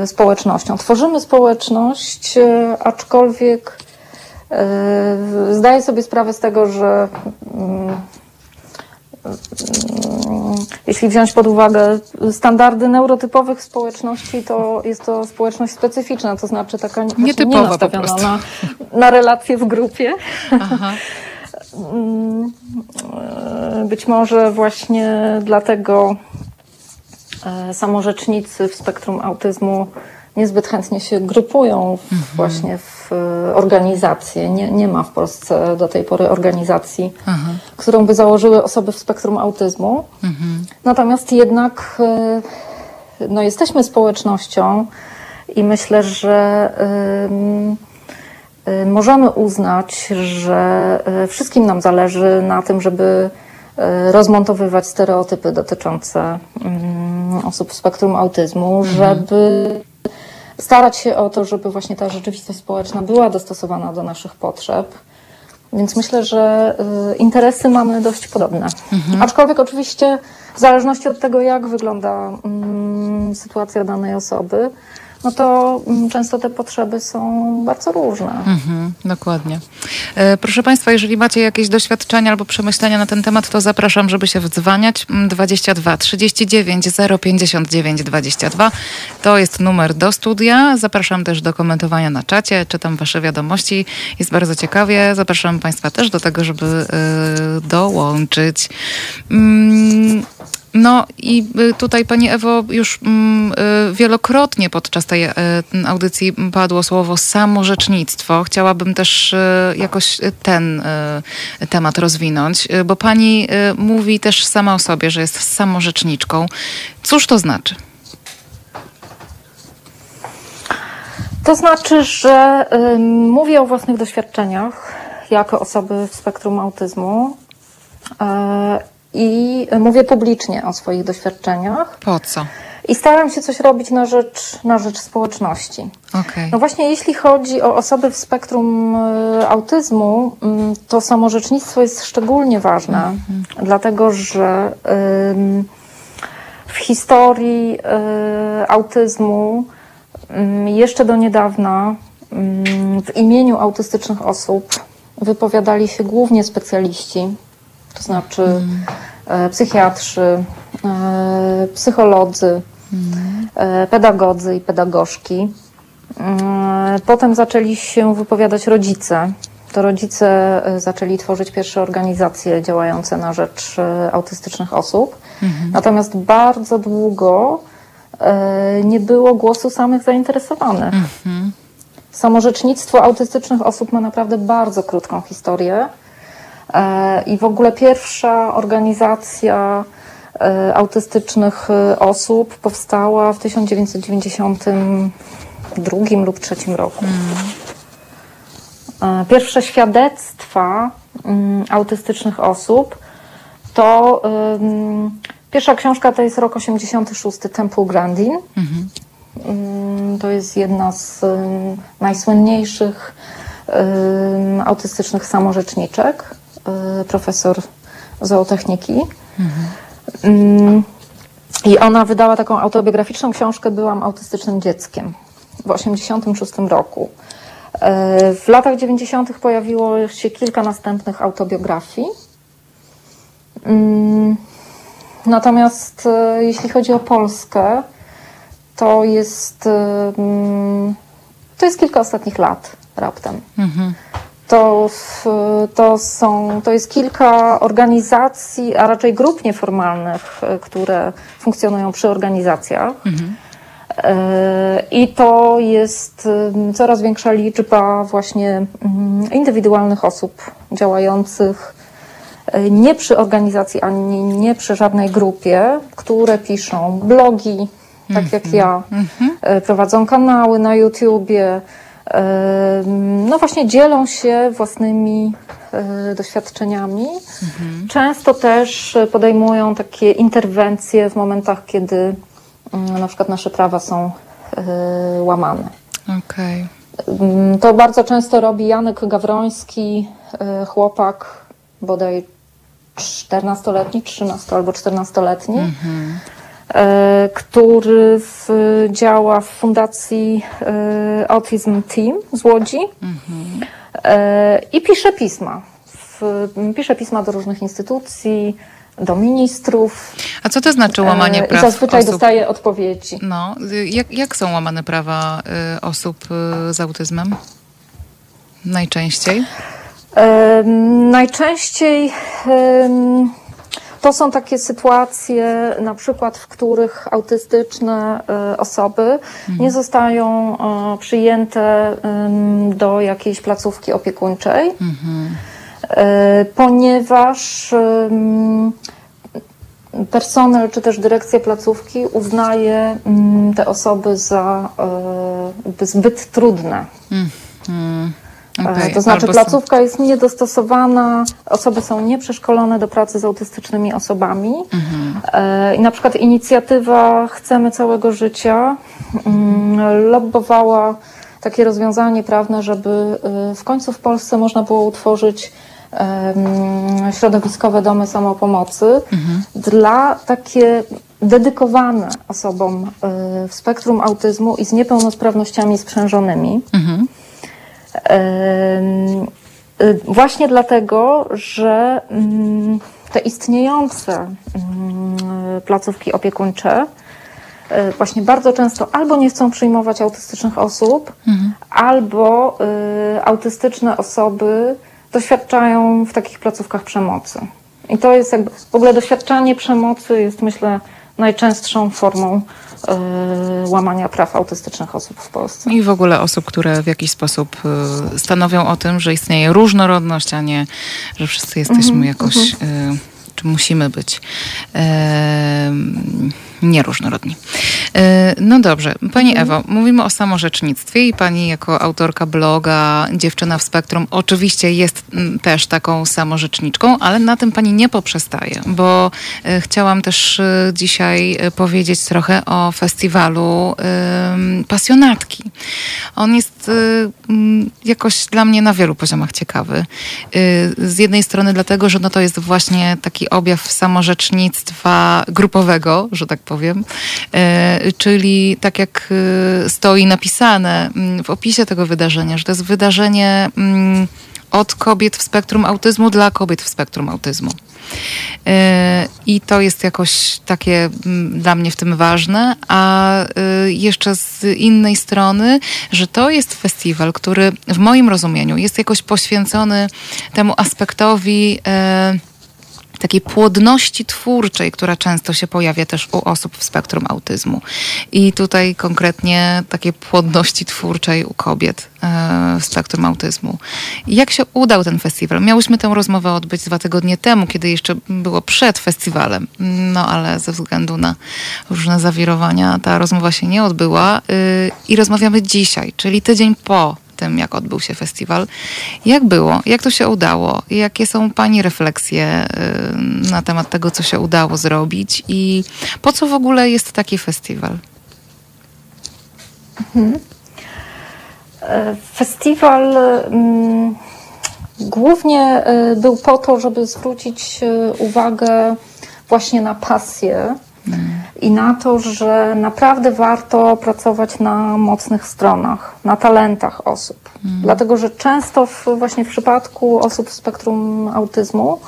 y, społecznością. Tworzymy społeczność, y, aczkolwiek y, zdaję sobie sprawę z tego, że mm, jeśli wziąć pod uwagę standardy neurotypowych społeczności, to jest to społeczność specyficzna, to znaczy taka Nietypowa nie nastawiona na, na relacje w grupie. Aha. Mm, Być może właśnie dlatego samorzecznicy w spektrum autyzmu niezbyt chętnie się grupują w, właśnie w e, organizacje. Nie, nie ma w Polsce do tej pory organizacji, którą by założyły osoby w spektrum autyzmu. Natomiast jednak e, no, jesteśmy społecznością i myślę, że ym, y, możemy uznać, że y, wszystkim nam zależy na tym, żeby y, rozmontowywać stereotypy dotyczące mm, osób w spektrum autyzmu, żeby starać się o to, żeby właśnie ta rzeczywistość społeczna była dostosowana do naszych potrzeb. Więc myślę, że y, interesy mamy dość podobne. Aczkolwiek oczywiście w zależności od tego, jak wygląda mm, sytuacja danej osoby, no to mm, często te potrzeby są bardzo różne. Mhm, dokładnie. E, Proszę Państwa, jeżeli macie jakieś doświadczenia albo przemyślenia na ten temat, to zapraszam, żeby się wdzwaniać. Mm, 22 39 059 22 to jest numer do studia. Zapraszam też do komentowania na czacie, czytam Wasze wiadomości. Jest bardzo ciekawie. Zapraszam Państwa też do tego, żeby e, dołączyć. No i y, tutaj Pani Ewo już mm, y, wielokrotnie podczas tej y, audycji padło słowo samorzecznictwo. Chciałabym też jakoś ten temat rozwinąć, bo Pani mówi też sama o sobie, że jest samorzeczniczką. Cóż to znaczy? To znaczy, że mówię o własnych doświadczeniach jako osoby w spektrum autyzmu i mówię publicznie o swoich doświadczeniach Po co? i staram się coś robić na rzecz, na rzecz społeczności. Okej. No właśnie, jeśli chodzi o osoby w spektrum e, autyzmu, mm, to samorzecznictwo jest szczególnie ważne, dlatego że w historii e, autyzmu jeszcze do niedawna w imieniu autystycznych osób wypowiadali się głównie specjaliści, to znaczy e, psychiatrzy, e, psycholodzy, e, pedagodzy i pedagogzki. Mm, Potem zaczęli się wypowiadać rodzice. To rodzice zaczęli tworzyć pierwsze organizacje działające na rzecz autystycznych osób. Natomiast bardzo długo nie było głosu samych zainteresowanych. Samorzecznictwo autystycznych osób ma naprawdę bardzo krótką historię. E, I w ogóle pierwsza organizacja e, autystycznych e, osób powstała w 1992 lub 2003 roku. Pierwsze świadectwa mm, autystycznych osób to pierwsza książka to jest rok 86 Temple Grandin. Ym, To jest jedna z najsłynniejszych autystycznych samorzeczniczek, profesor zootechniki. Ym, I ona wydała taką autobiograficzną książkę Byłam autystycznym dzieckiem w 86 roku. E, W latach 90. pojawiło się kilka następnych autobiografii. Ym, Natomiast e, jeśli chodzi o Polskę, to jest to jest kilka ostatnich lat raptem. To, to, są, to jest kilka organizacji, a raczej grup nieformalnych, które funkcjonują przy organizacjach. E, I to jest coraz większa liczba właśnie indywidualnych osób działających e, nie przy organizacji ani nie przy żadnej grupie, które piszą blogi, tak jak ja, e, prowadzą kanały na YouTubie, no właśnie dzielą się własnymi e, doświadczeniami. Często też e, podejmują takie interwencje w momentach, kiedy mm, na przykład nasze prawa są e, łamane. Mm, To bardzo często robi Janek Gawroński, chłopak bodaj 14-letni, 13 albo 14-letni, e, który w, działa w fundacji e, Autism Team z Łodzi e, i pisze pisma. W, pisze pisma do różnych instytucji, do ministrów A co to znaczy łamanie e, i praw zazwyczaj osób? dostaje odpowiedzi. No, jak, jak są łamane prawa osób z autyzmem? Najczęściej? Najczęściej to są takie sytuacje, na przykład, w których autystyczne e, osoby nie zostają e, przyjęte do jakiejś placówki opiekuńczej, e, ponieważ personel czy też dyrekcja placówki uznaje te osoby za zbyt trudne. Okej, E, To znaczy albo są- placówka jest niedostosowana, osoby są nieprzeszkolone do pracy z autystycznymi osobami. E, I na przykład inicjatywa Chcemy Całego Życia mm, lobbowała takie rozwiązanie prawne, żeby y, w końcu w Polsce można było utworzyć środowiskowe domy samopomocy dla takie dedykowane osobom w spektrum autyzmu i z niepełnosprawnościami sprzężonymi. Y, Właśnie dlatego, że mm, te istniejące mm, placówki opiekuńcze y, właśnie bardzo często albo nie chcą przyjmować autystycznych osób, albo y, autystyczne osoby doświadczają w takich placówkach przemocy. I to jest jakby, w ogóle doświadczanie przemocy jest myślę najczęstszą formą y, łamania praw autystycznych osób w Polsce. I w ogóle osób, które w jakiś sposób y, stanowią o tym, że istnieje różnorodność, a nie, że wszyscy jesteśmy Mhm, jakoś, y, czy musimy być nieróżnorodni. Y, No dobrze, Pani Mhm. Ewo, mówimy o samorzecznictwie i Pani jako autorka bloga Dziewczyna w Spektrum oczywiście jest mm, też taką samorzeczniczką, ale na tym Pani nie poprzestaje, bo y, chciałam też y, dzisiaj powiedzieć trochę o festiwalu Pasjonatki. On jest jakoś dla mnie na wielu poziomach ciekawy. Z jednej strony dlatego, że no to jest właśnie taki objaw samorzecznictwa grupowego, że tak powiem, y, czyli tak jak y, stoi napisane mm, w opisie tego wydarzenia, że to jest wydarzenie mm, od kobiet w spektrum autyzmu dla kobiet w spektrum autyzmu. Yy, I to jest jakoś takie mm, dla mnie w tym ważne. A jeszcze z innej strony, że to jest festiwal, który w moim rozumieniu jest jakoś poświęcony temu aspektowi. y, takiej płodności twórczej, która często się pojawia też u osób w spektrum autyzmu. I tutaj konkretnie takiej płodności twórczej u kobiet e, w spektrum autyzmu. Jak się udał ten festiwal? Miałyśmy tę rozmowę odbyć dwa tygodnie temu, kiedy jeszcze było przed festiwalem. No ale ze względu na różne zawirowania ta rozmowa się nie odbyła. Y, I rozmawiamy dzisiaj, czyli tydzień po tym, jak odbył się festiwal. Jak było? Jak to się udało? Jakie są Pani refleksje y, na temat tego, co się udało zrobić i po co w ogóle jest taki festiwal? E, Festiwal mm, głównie e, był po to, żeby zwrócić e, uwagę właśnie na pasję i na to, że naprawdę warto pracować na mocnych stronach, na talentach osób. Dlatego, że często w, właśnie w przypadku osób w spektrum autyzmu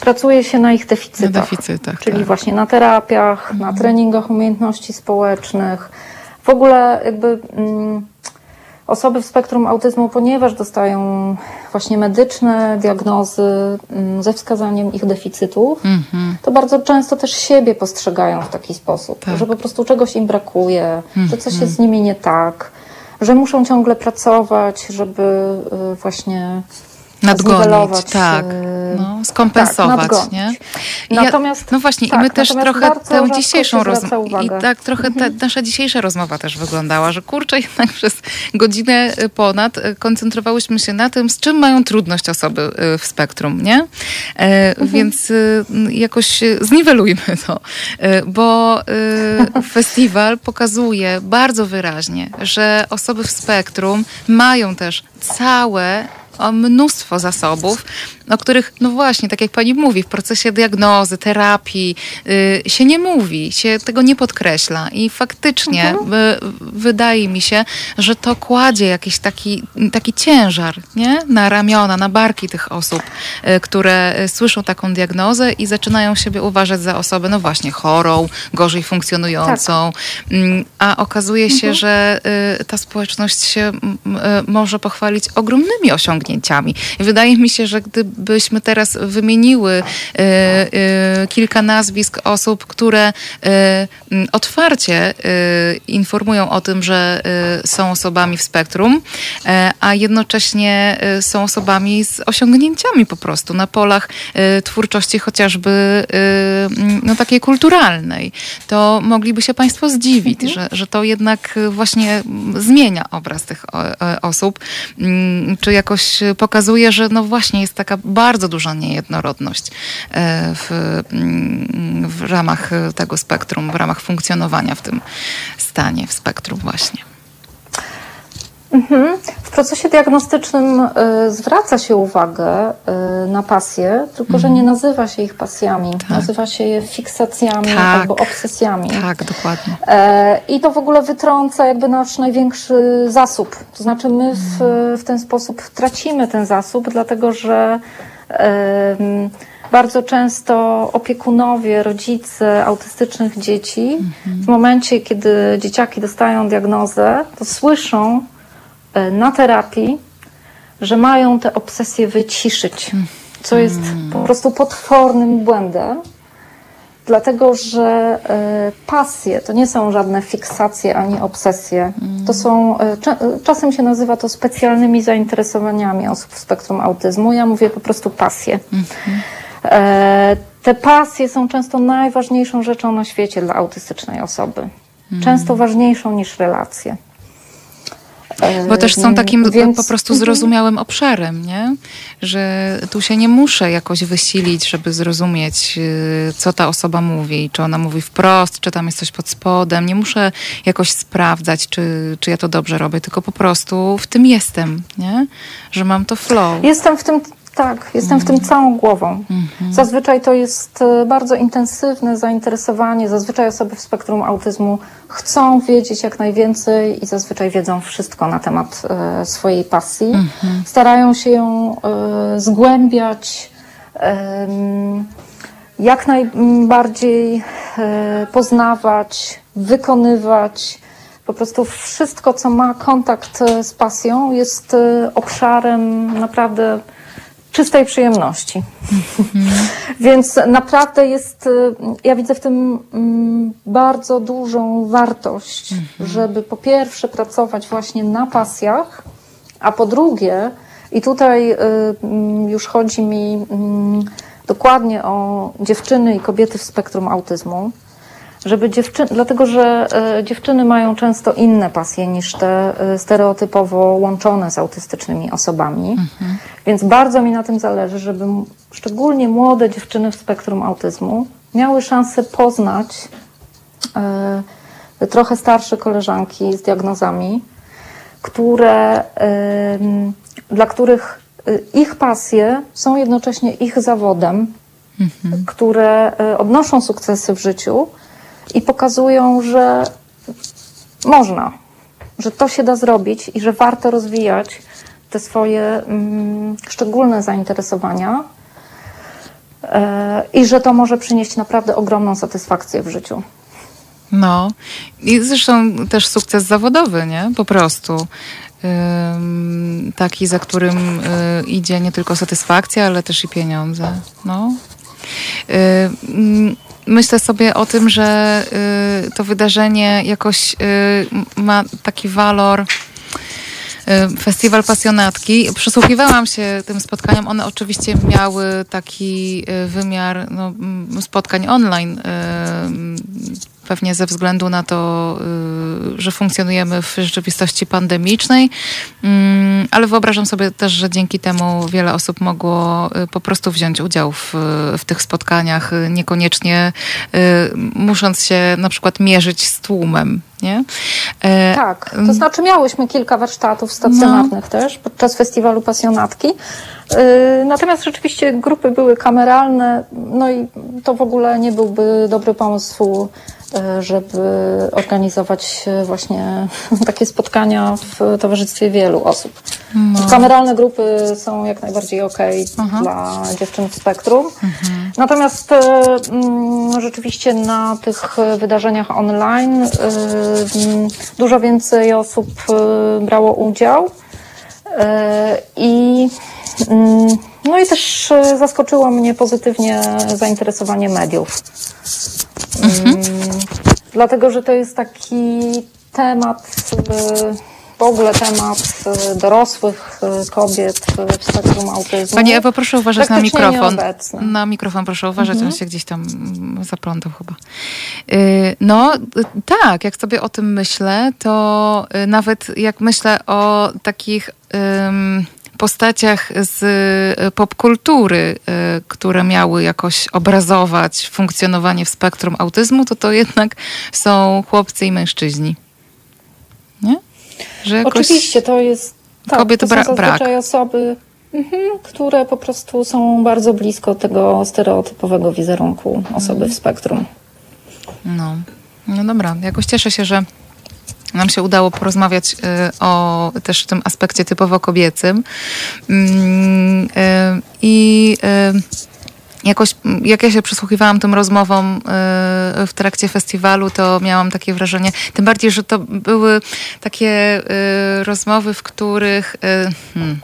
pracuje się na ich deficytach. Na deficytach, Czyli tak. właśnie na terapiach, na treningach umiejętności społecznych. W ogóle jakby mm, osoby w spektrum autyzmu, ponieważ dostają właśnie medyczne diagnozy mm, ze wskazaniem ich deficytów, Mhm. to bardzo często też siebie postrzegają w taki sposób, Tak. że po prostu czegoś im brakuje, że coś Mhm. jest z nimi nie tak, że muszą ciągle pracować, żeby y, właśnie Nadgonić, tak. y, No, skompensować, tak, nie? I ja- Natomiast- no właśnie, tak, i my też natomiast trochę tę dzisiejszą rozmowę. I. Mhm. tak trochę ta, nasza dzisiejsza rozmowa też wyglądała, że kurczę, jednak przez godzinę y, ponad y, koncentrowałyśmy się na tym, z czym mają trudność osoby w spektrum, nie? E, Mhm. Więc jakoś zniwelujmy to, bo festiwal pokazuje bardzo wyraźnie, że osoby w spektrum mają też całe mnóstwo zasobów, o których, no właśnie, tak jak pani mówi, w procesie diagnozy, terapii y, się nie mówi, się tego nie podkreśla. I faktycznie y, wydaje mi się, że to kładzie jakiś taki, taki ciężar nie? na ramiona, na barki tych osób, y, które słyszą taką diagnozę i zaczynają siebie uważać za osobę, no właśnie, chorą, gorzej funkcjonującą. Mm, A okazuje się, że y, ta społeczność się może pochwalić ogromnymi osiągnięciami. I wydaje mi się, że gdybyśmy teraz wymieniły y, y, kilka nazwisk osób, które m, otwarcie informują o tym, że są osobami w spektrum, a jednocześnie są osobami z osiągnięciami po prostu na polach twórczości chociażby no, takiej kulturalnej, to mogliby się Państwo zdziwić, że, że to jednak właśnie zmienia obraz tych e, osób, mm, czy jakoś pokazuje, że no właśnie jest taka bardzo duża niejednorodność e, w, mm, w ramach tego spektrum, w ramach funkcjonowania w tym stanie, w spektrum właśnie. W procesie diagnostycznym y, zwraca się uwagę y, na pasje, tylko że nie nazywa się ich pasjami, nazywa się je fiksacjami Mhm. Tak. albo obsesjami. Tak, dokładnie. E, I to w ogóle wytrąca jakby nasz największy zasób. To znaczy my w, w ten sposób tracimy ten zasób, dlatego że bardzo często opiekunowie, rodzice autystycznych dzieci w momencie, kiedy dzieciaki dostają diagnozę, to słyszą na terapii, że mają te obsesje wyciszyć, co jest po prostu potwornym błędem. Dlatego, że e, pasje to nie są żadne fiksacje ani obsesje. To są, e, cza- e, czasem się nazywa to specjalnymi zainteresowaniami osób w spektrum autyzmu. Ja mówię po prostu pasje. E, te pasje są często najważniejszą rzeczą na świecie dla autystycznej osoby. Często ważniejszą niż relacje. Bo też są takim więc- po prostu zrozumiałym obszarem, nie? Że tu się nie muszę jakoś wysilić, żeby zrozumieć, y, co ta osoba mówi, czy ona mówi wprost, czy tam jest coś pod spodem. Nie muszę jakoś sprawdzać, czy, czy ja to dobrze robię, tylko po prostu w tym jestem, nie? Że mam to flow. Jestem w tym, tak, jestem w tym całą głową. Zazwyczaj to jest e, bardzo intensywne zainteresowanie. Zazwyczaj osoby w spektrum autyzmu chcą wiedzieć jak najwięcej i zazwyczaj wiedzą wszystko na temat e, swojej pasji. Starają się ją e, zgłębiać. jak najbardziej poznawać, wykonywać. Po prostu wszystko, co ma kontakt z pasją, jest obszarem naprawdę czystej przyjemności. Więc naprawdę jest, e, ja widzę w tym mm, bardzo dużą wartość, żeby po pierwsze pracować właśnie na pasjach, a po drugie, i tutaj y, mm, już chodzi mi mm, dokładnie o dziewczyny i kobiety w spektrum autyzmu, żeby dziewczyny, dlatego że e, dziewczyny mają często inne pasje niż te e, stereotypowo łączone z autystycznymi osobami. Więc bardzo mi na tym zależy, żeby szczególnie młode dziewczyny w spektrum autyzmu miały szansę poznać e, trochę starsze koleżanki z diagnozami, które, dla których ich pasje są jednocześnie ich zawodem, które y, odnoszą sukcesy w życiu i pokazują, że można, że to się da zrobić i że warto rozwijać te swoje mm, szczególne zainteresowania e, i że to może przynieść naprawdę ogromną satysfakcję w życiu. No. I zresztą też sukces zawodowy, nie? Po prostu. taki, za którym idzie nie tylko satysfakcja, ale też i pieniądze. No. Myślę sobie o tym, że to wydarzenie jakoś ma taki walor Y, festiwal Pasjonatki. Przysłuchiwałam się tym spotkaniom. One oczywiście miały taki y, wymiar no, spotkań online y, pewnie ze względu na to, y, że funkcjonujemy w rzeczywistości pandemicznej, mm, ale wyobrażam sobie też, że dzięki temu wiele osób mogło y, po prostu wziąć udział w, w tych spotkaniach, y, niekoniecznie musząc się na przykład mierzyć z tłumem. Nie? E, tak, to znaczy miałyśmy kilka warsztatów stacjonarnych no. też podczas festiwalu Pasjonatki. Natomiast rzeczywiście grupy były kameralne, no i to w ogóle nie byłby dobry pomysł żeby organizować właśnie takie spotkania w towarzystwie wielu osób. No. Kameralne grupy są jak najbardziej ok mhm. dla dziewczyn w spektrum. Mhm. Natomiast e, mm, rzeczywiście na tych wydarzeniach online e, dużo więcej osób brało udział i mm, no i też zaskoczyło mnie pozytywnie zainteresowanie mediów. Mhm. Mm, dlatego, że to jest taki temat, w ogóle temat dorosłych kobiet w spektrum autyzmu. Pani Ewo, proszę uważać na mikrofon. Na mikrofon proszę uważać, mhm. on się gdzieś tam zaplątał chyba. Y, no tak, jak sobie o tym myślę, to y, nawet jak myślę o takich... Um, postaciach z e, popkultury, e, które miały jakoś obrazować funkcjonowanie w spektrum autyzmu, to to jednak są chłopcy i mężczyźni. Nie? Że jakoś Oczywiście, to jest tak, kobiety to są zazwyczaj brak. osoby, mhm, które po prostu są bardzo blisko tego stereotypowego wizerunku osoby mhm. w spektrum. No. no dobra, jakoś cieszę się, że nam się udało porozmawiać y, o też tym aspekcie typowo kobiecym. Mm, y, I y, jakoś, jak ja się przysłuchiwałam tym rozmowom w trakcie festiwalu, to miałam takie wrażenie, tym bardziej, że to były takie rozmowy, w których. Hmm,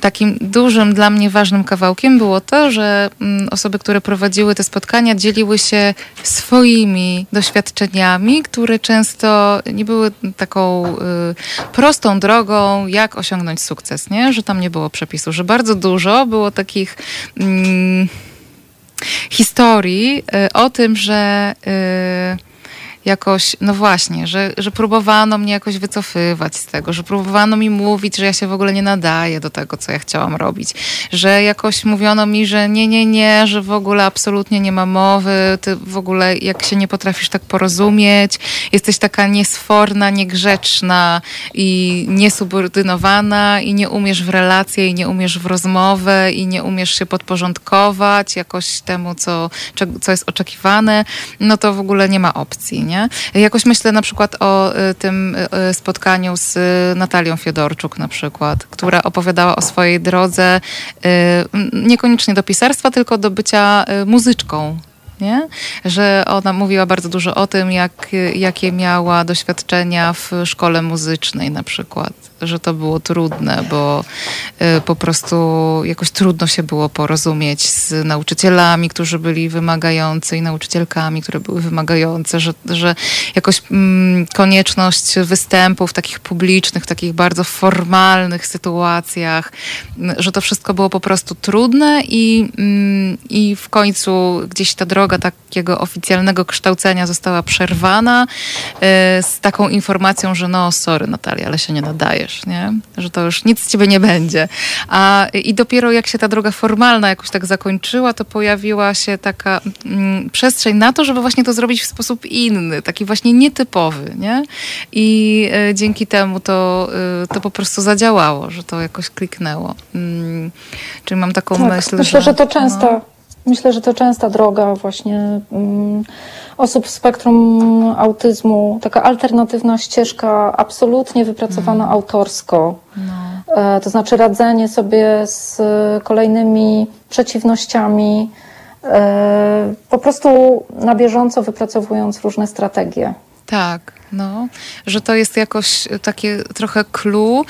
takim dużym dla mnie ważnym kawałkiem było to, że mm, osoby, które prowadziły te spotkania, dzieliły się swoimi doświadczeniami, które często nie były taką y, prostą drogą, jak osiągnąć sukces, nie? Że tam nie było przepisu, że bardzo dużo było takich mm, historii y, o tym, że y, jakoś, no właśnie, że, że próbowano mnie jakoś wycofywać z tego, że próbowano mi mówić, że ja się w ogóle nie nadaję do tego, co ja chciałam robić, że jakoś mówiono mi, że nie, nie, nie, że w ogóle absolutnie nie ma mowy, ty w ogóle jak się nie potrafisz tak porozumieć, jesteś taka niesforna, niegrzeczna i niesubordynowana i nie umiesz w relacje i nie umiesz w rozmowę i nie umiesz się podporządkować jakoś temu, co, co jest oczekiwane, no to w ogóle nie ma opcji, nie? Nie? Jakoś myślę na przykład o y, tym y, y, spotkaniu z Natalią Fiodorczuk na przykład, która opowiadała o swojej drodze niekoniecznie do pisarstwa, tylko do bycia muzyczką nie? Że ona mówiła bardzo dużo o tym, jak, jakie miała doświadczenia w szkole muzycznej na przykład. Że to było trudne, bo y, po prostu jakoś trudno się było porozumieć z nauczycielami, którzy byli wymagający i nauczycielkami, które były wymagające, że, że jakoś mm, konieczność występów takich publicznych, takich bardzo formalnych sytuacjach, że to wszystko było po prostu trudne i, mm, i w końcu gdzieś ta droga takiego oficjalnego kształcenia została przerwana e, z taką informacją, że no sorry Natalia, ale się nie nadajesz, nie? Że to już nic z ciebie nie będzie. A, I dopiero jak się ta droga formalna jakoś tak zakończyła, to pojawiła się taka mm, przestrzeń na to, żeby właśnie to zrobić w sposób inny, taki właśnie nietypowy, nie? I y, dzięki temu to, y, to po prostu zadziałało, że to jakoś kliknęło. Mm, czyli mam taką tak, myśl, myślę, że... że to często... No, Myślę, że to częsta droga właśnie um, osób w spektrum autyzmu, taka alternatywna ścieżka, absolutnie wypracowana mm. autorsko. No. E, to znaczy radzenie sobie z kolejnymi przeciwnościami, e, po prostu na bieżąco wypracowując różne strategie. Tak, no, że to jest jakoś takie trochę clue.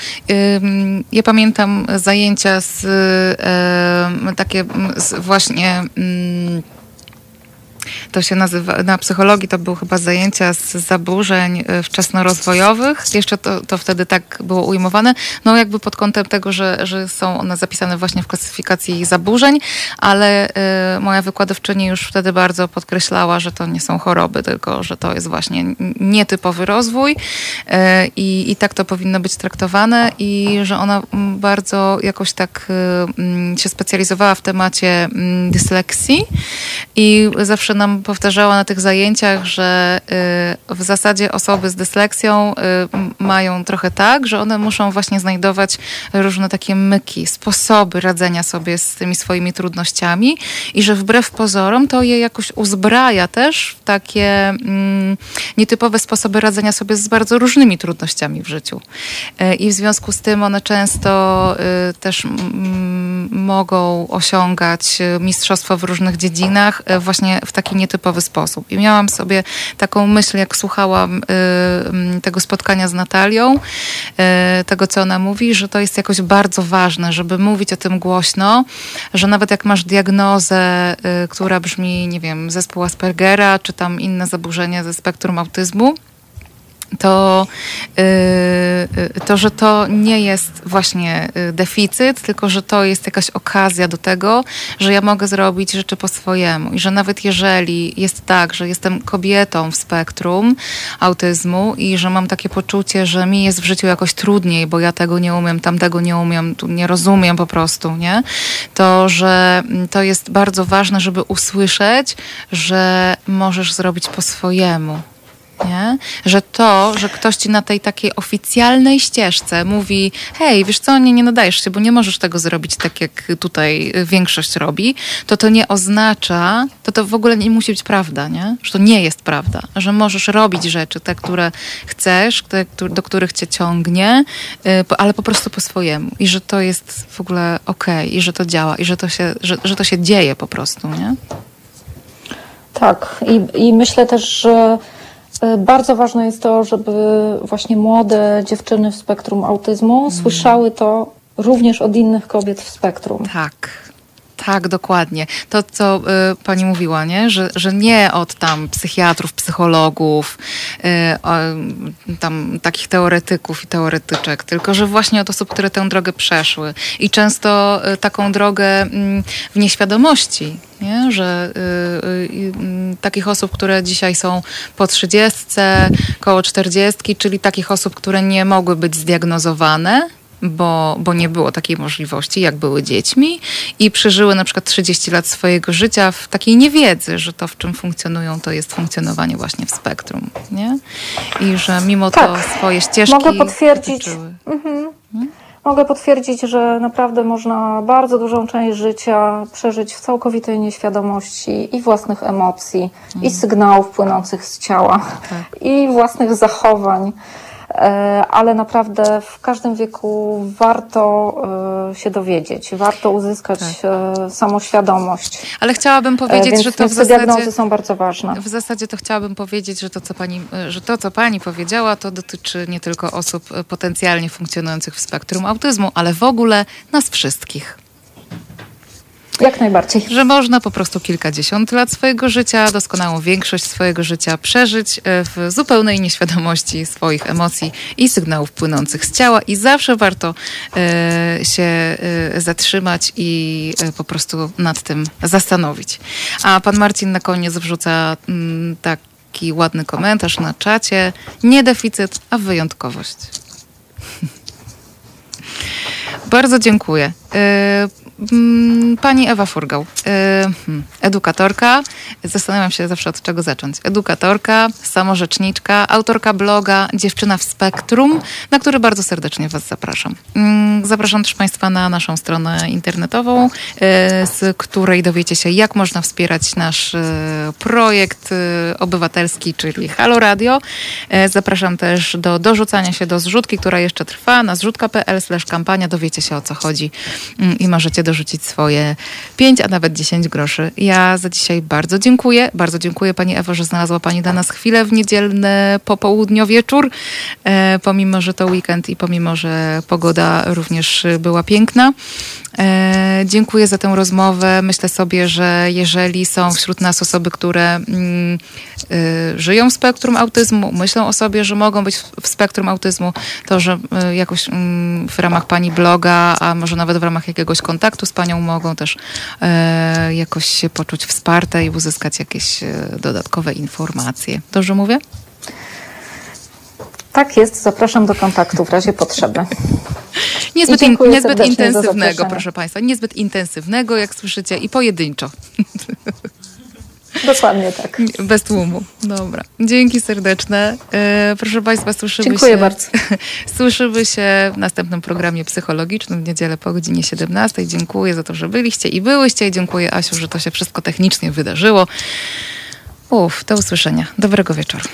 Ja pamiętam zajęcia z em, takie mm, z właśnie. To się nazywa, na psychologii to były chyba zajęcia z zaburzeń y, wczesnorozwojowych. Jeszcze to, to wtedy tak było ujmowane. No jakby pod kątem tego, że, że są one zapisane właśnie w klasyfikacji zaburzeń, ale y, moja wykładowczyni już wtedy bardzo podkreślała, że to nie są choroby, tylko że to jest właśnie nietypowy rozwój y, i, i tak to powinno być traktowane i że ona mm, bardzo jakoś tak y, mm, się specjalizowała w temacie mm, dysleksji i zawsze nam powtarzała na tych zajęciach, że y, w zasadzie osoby z dysleksją y, mają trochę tak, że one muszą właśnie znajdować różne takie myki, sposoby radzenia sobie z tymi swoimi trudnościami i że wbrew pozorom to je jakoś uzbraja też w takie mm, nietypowe sposoby radzenia sobie z bardzo różnymi trudnościami w życiu. Y, I w związku z tym one często też mogą osiągać mistrzostwo w różnych dziedzinach właśnie w taki nietypowy sposób. I miałam sobie taką myśl, jak słuchałam y, tego spotkania z Natalią, y, tego co ona mówi, że to jest jakoś bardzo ważne, żeby mówić o tym głośno, że nawet jak masz diagnozę, y, która brzmi, nie wiem, zespół Aspergera, czy tam inne zaburzenie ze spektrum autyzmu, to, yy, to, że to nie jest właśnie y, deficyt, tylko że to jest jakaś okazja do tego, że ja mogę zrobić rzeczy po swojemu. I że nawet jeżeli jest tak, że jestem kobietą w spektrum autyzmu i że mam takie poczucie, że mi jest w życiu jakoś trudniej, bo ja tego nie umiem, tamtego nie umiem, tu nie rozumiem po prostu, nie? To, że mm, to jest bardzo ważne, żeby usłyszeć, że możesz zrobić po swojemu nie? Że to, że ktoś ci na tej takiej oficjalnej ścieżce mówi, hej, wiesz co, nie, nie nadajesz się, bo nie możesz tego zrobić tak, jak tutaj większość robi, to to nie oznacza, to to w ogóle nie musi być prawda, nie? Że to nie jest prawda, że możesz robić rzeczy, te, które chcesz, te, do których cię ciągnie, y, ale po prostu po swojemu i że to jest w ogóle okej i że to działa i że to się, że, że to się dzieje po prostu, nie? Tak, i, i myślę też, że bardzo ważne jest to, żeby właśnie młode dziewczyny w spektrum autyzmu słyszały to również od innych kobiet w spektrum. Tak. Tak, dokładnie. To, co y, pani mówiła, nie? Że, że nie od tam psychiatrów, psychologów, y, o, tam takich teoretyków i teoretyczek, tylko że właśnie od osób, które tę drogę przeszły. I często y, taką drogę mm, w nieświadomości, nie? Że y, y, y, takich osób, które dzisiaj są po trzydziestce, koło czterdziestki, czyli takich osób, które nie mogły być zdiagnozowane, bo, bo nie było takiej możliwości, jak były dziećmi i przeżyły na przykład 30 lat swojego życia w takiej niewiedzy, że to, w czym funkcjonują, to jest funkcjonowanie właśnie w spektrum, nie? I że mimo to Tak. swoje ścieżki Mogę potwierdzić. wytyczyły. Mogę potwierdzić, że naprawdę można bardzo dużą część życia przeżyć w całkowitej nieświadomości i własnych emocji, i sygnałów płynących z ciała, i własnych zachowań. E, Ale naprawdę w każdym wieku warto e, się dowiedzieć, warto uzyskać e, samoświadomość. Ale chciałabym powiedzieć, Więc, że to w zasadzie... diagnozy są bardzo ważne. W zasadzie to chciałabym powiedzieć, że to, co pani, że to, co pani powiedziała, to dotyczy nie tylko osób potencjalnie funkcjonujących w spektrum autyzmu, ale w ogóle nas wszystkich. Jak najbardziej. Że można po prostu kilkadziesiąt lat swojego życia, doskonałą większość swojego życia przeżyć e, w zupełnej nieświadomości swoich emocji i sygnałów płynących z ciała i zawsze warto e, się e, zatrzymać i po prostu nad tym zastanowić. A pan Marcin na koniec wrzuca mm, taki ładny komentarz na czacie. Nie deficyt, a wyjątkowość. Bardzo dziękuję. Mm, Pani Ewa Furgał, e, hmm, edukatorka. Zastanawiam się zawsze od czego zacząć. Edukatorka, samorzeczniczka, autorka bloga Dziewczyna w Spektrum, na który bardzo serdecznie Was zapraszam. Mm, Zapraszam też Państwa na naszą stronę internetową, e, z której dowiecie się, jak można wspierać nasz e, projekt obywatelski, czyli Halo Radio. Zapraszam też do dorzucania się do zrzutki, która jeszcze trwa na zrzutka.pl kampania. Dowiecie się o co chodzi mm, i możecie dorzucić swoje 5, a nawet 10 groszy. Ja za dzisiaj bardzo dziękuję. Bardzo dziękuję Pani Ewo, że znalazła Pani dla nas chwilę w niedzielny popołudnio wieczór, e, pomimo, że to weekend i pomimo, że pogoda również była piękna. E, dziękuję za tę rozmowę. Myślę sobie, że jeżeli są wśród nas osoby, które mm, y, żyją w spektrum autyzmu, myślą o sobie, że mogą być w, w spektrum autyzmu, to że y, jakoś mm, w ramach pani bloga, a może nawet w ramach jakiegoś kontaktu z panią mogą też e, jakoś się poczuć wsparte i uzyskać jakieś e, dodatkowe informacje. Dobrze mówię? Tak jest, zapraszam do kontaktu w razie potrzeby. Niezbyt, in, niezbyt intensywnego, proszę państwa. Niezbyt intensywnego, jak słyszycie, i pojedynczo. Dokładnie tak. Bez tłumu. Dobra. Dzięki serdeczne. E, proszę Państwa, słyszymy Dziękuję się. bardzo. Słyszymy się w następnym programie psychologicznym w niedzielę po godzinie 17. Dziękuję za to, że byliście i byłyście. I dziękuję Asiu, że to się wszystko technicznie wydarzyło. Uf, do usłyszenia. Dobrego wieczoru.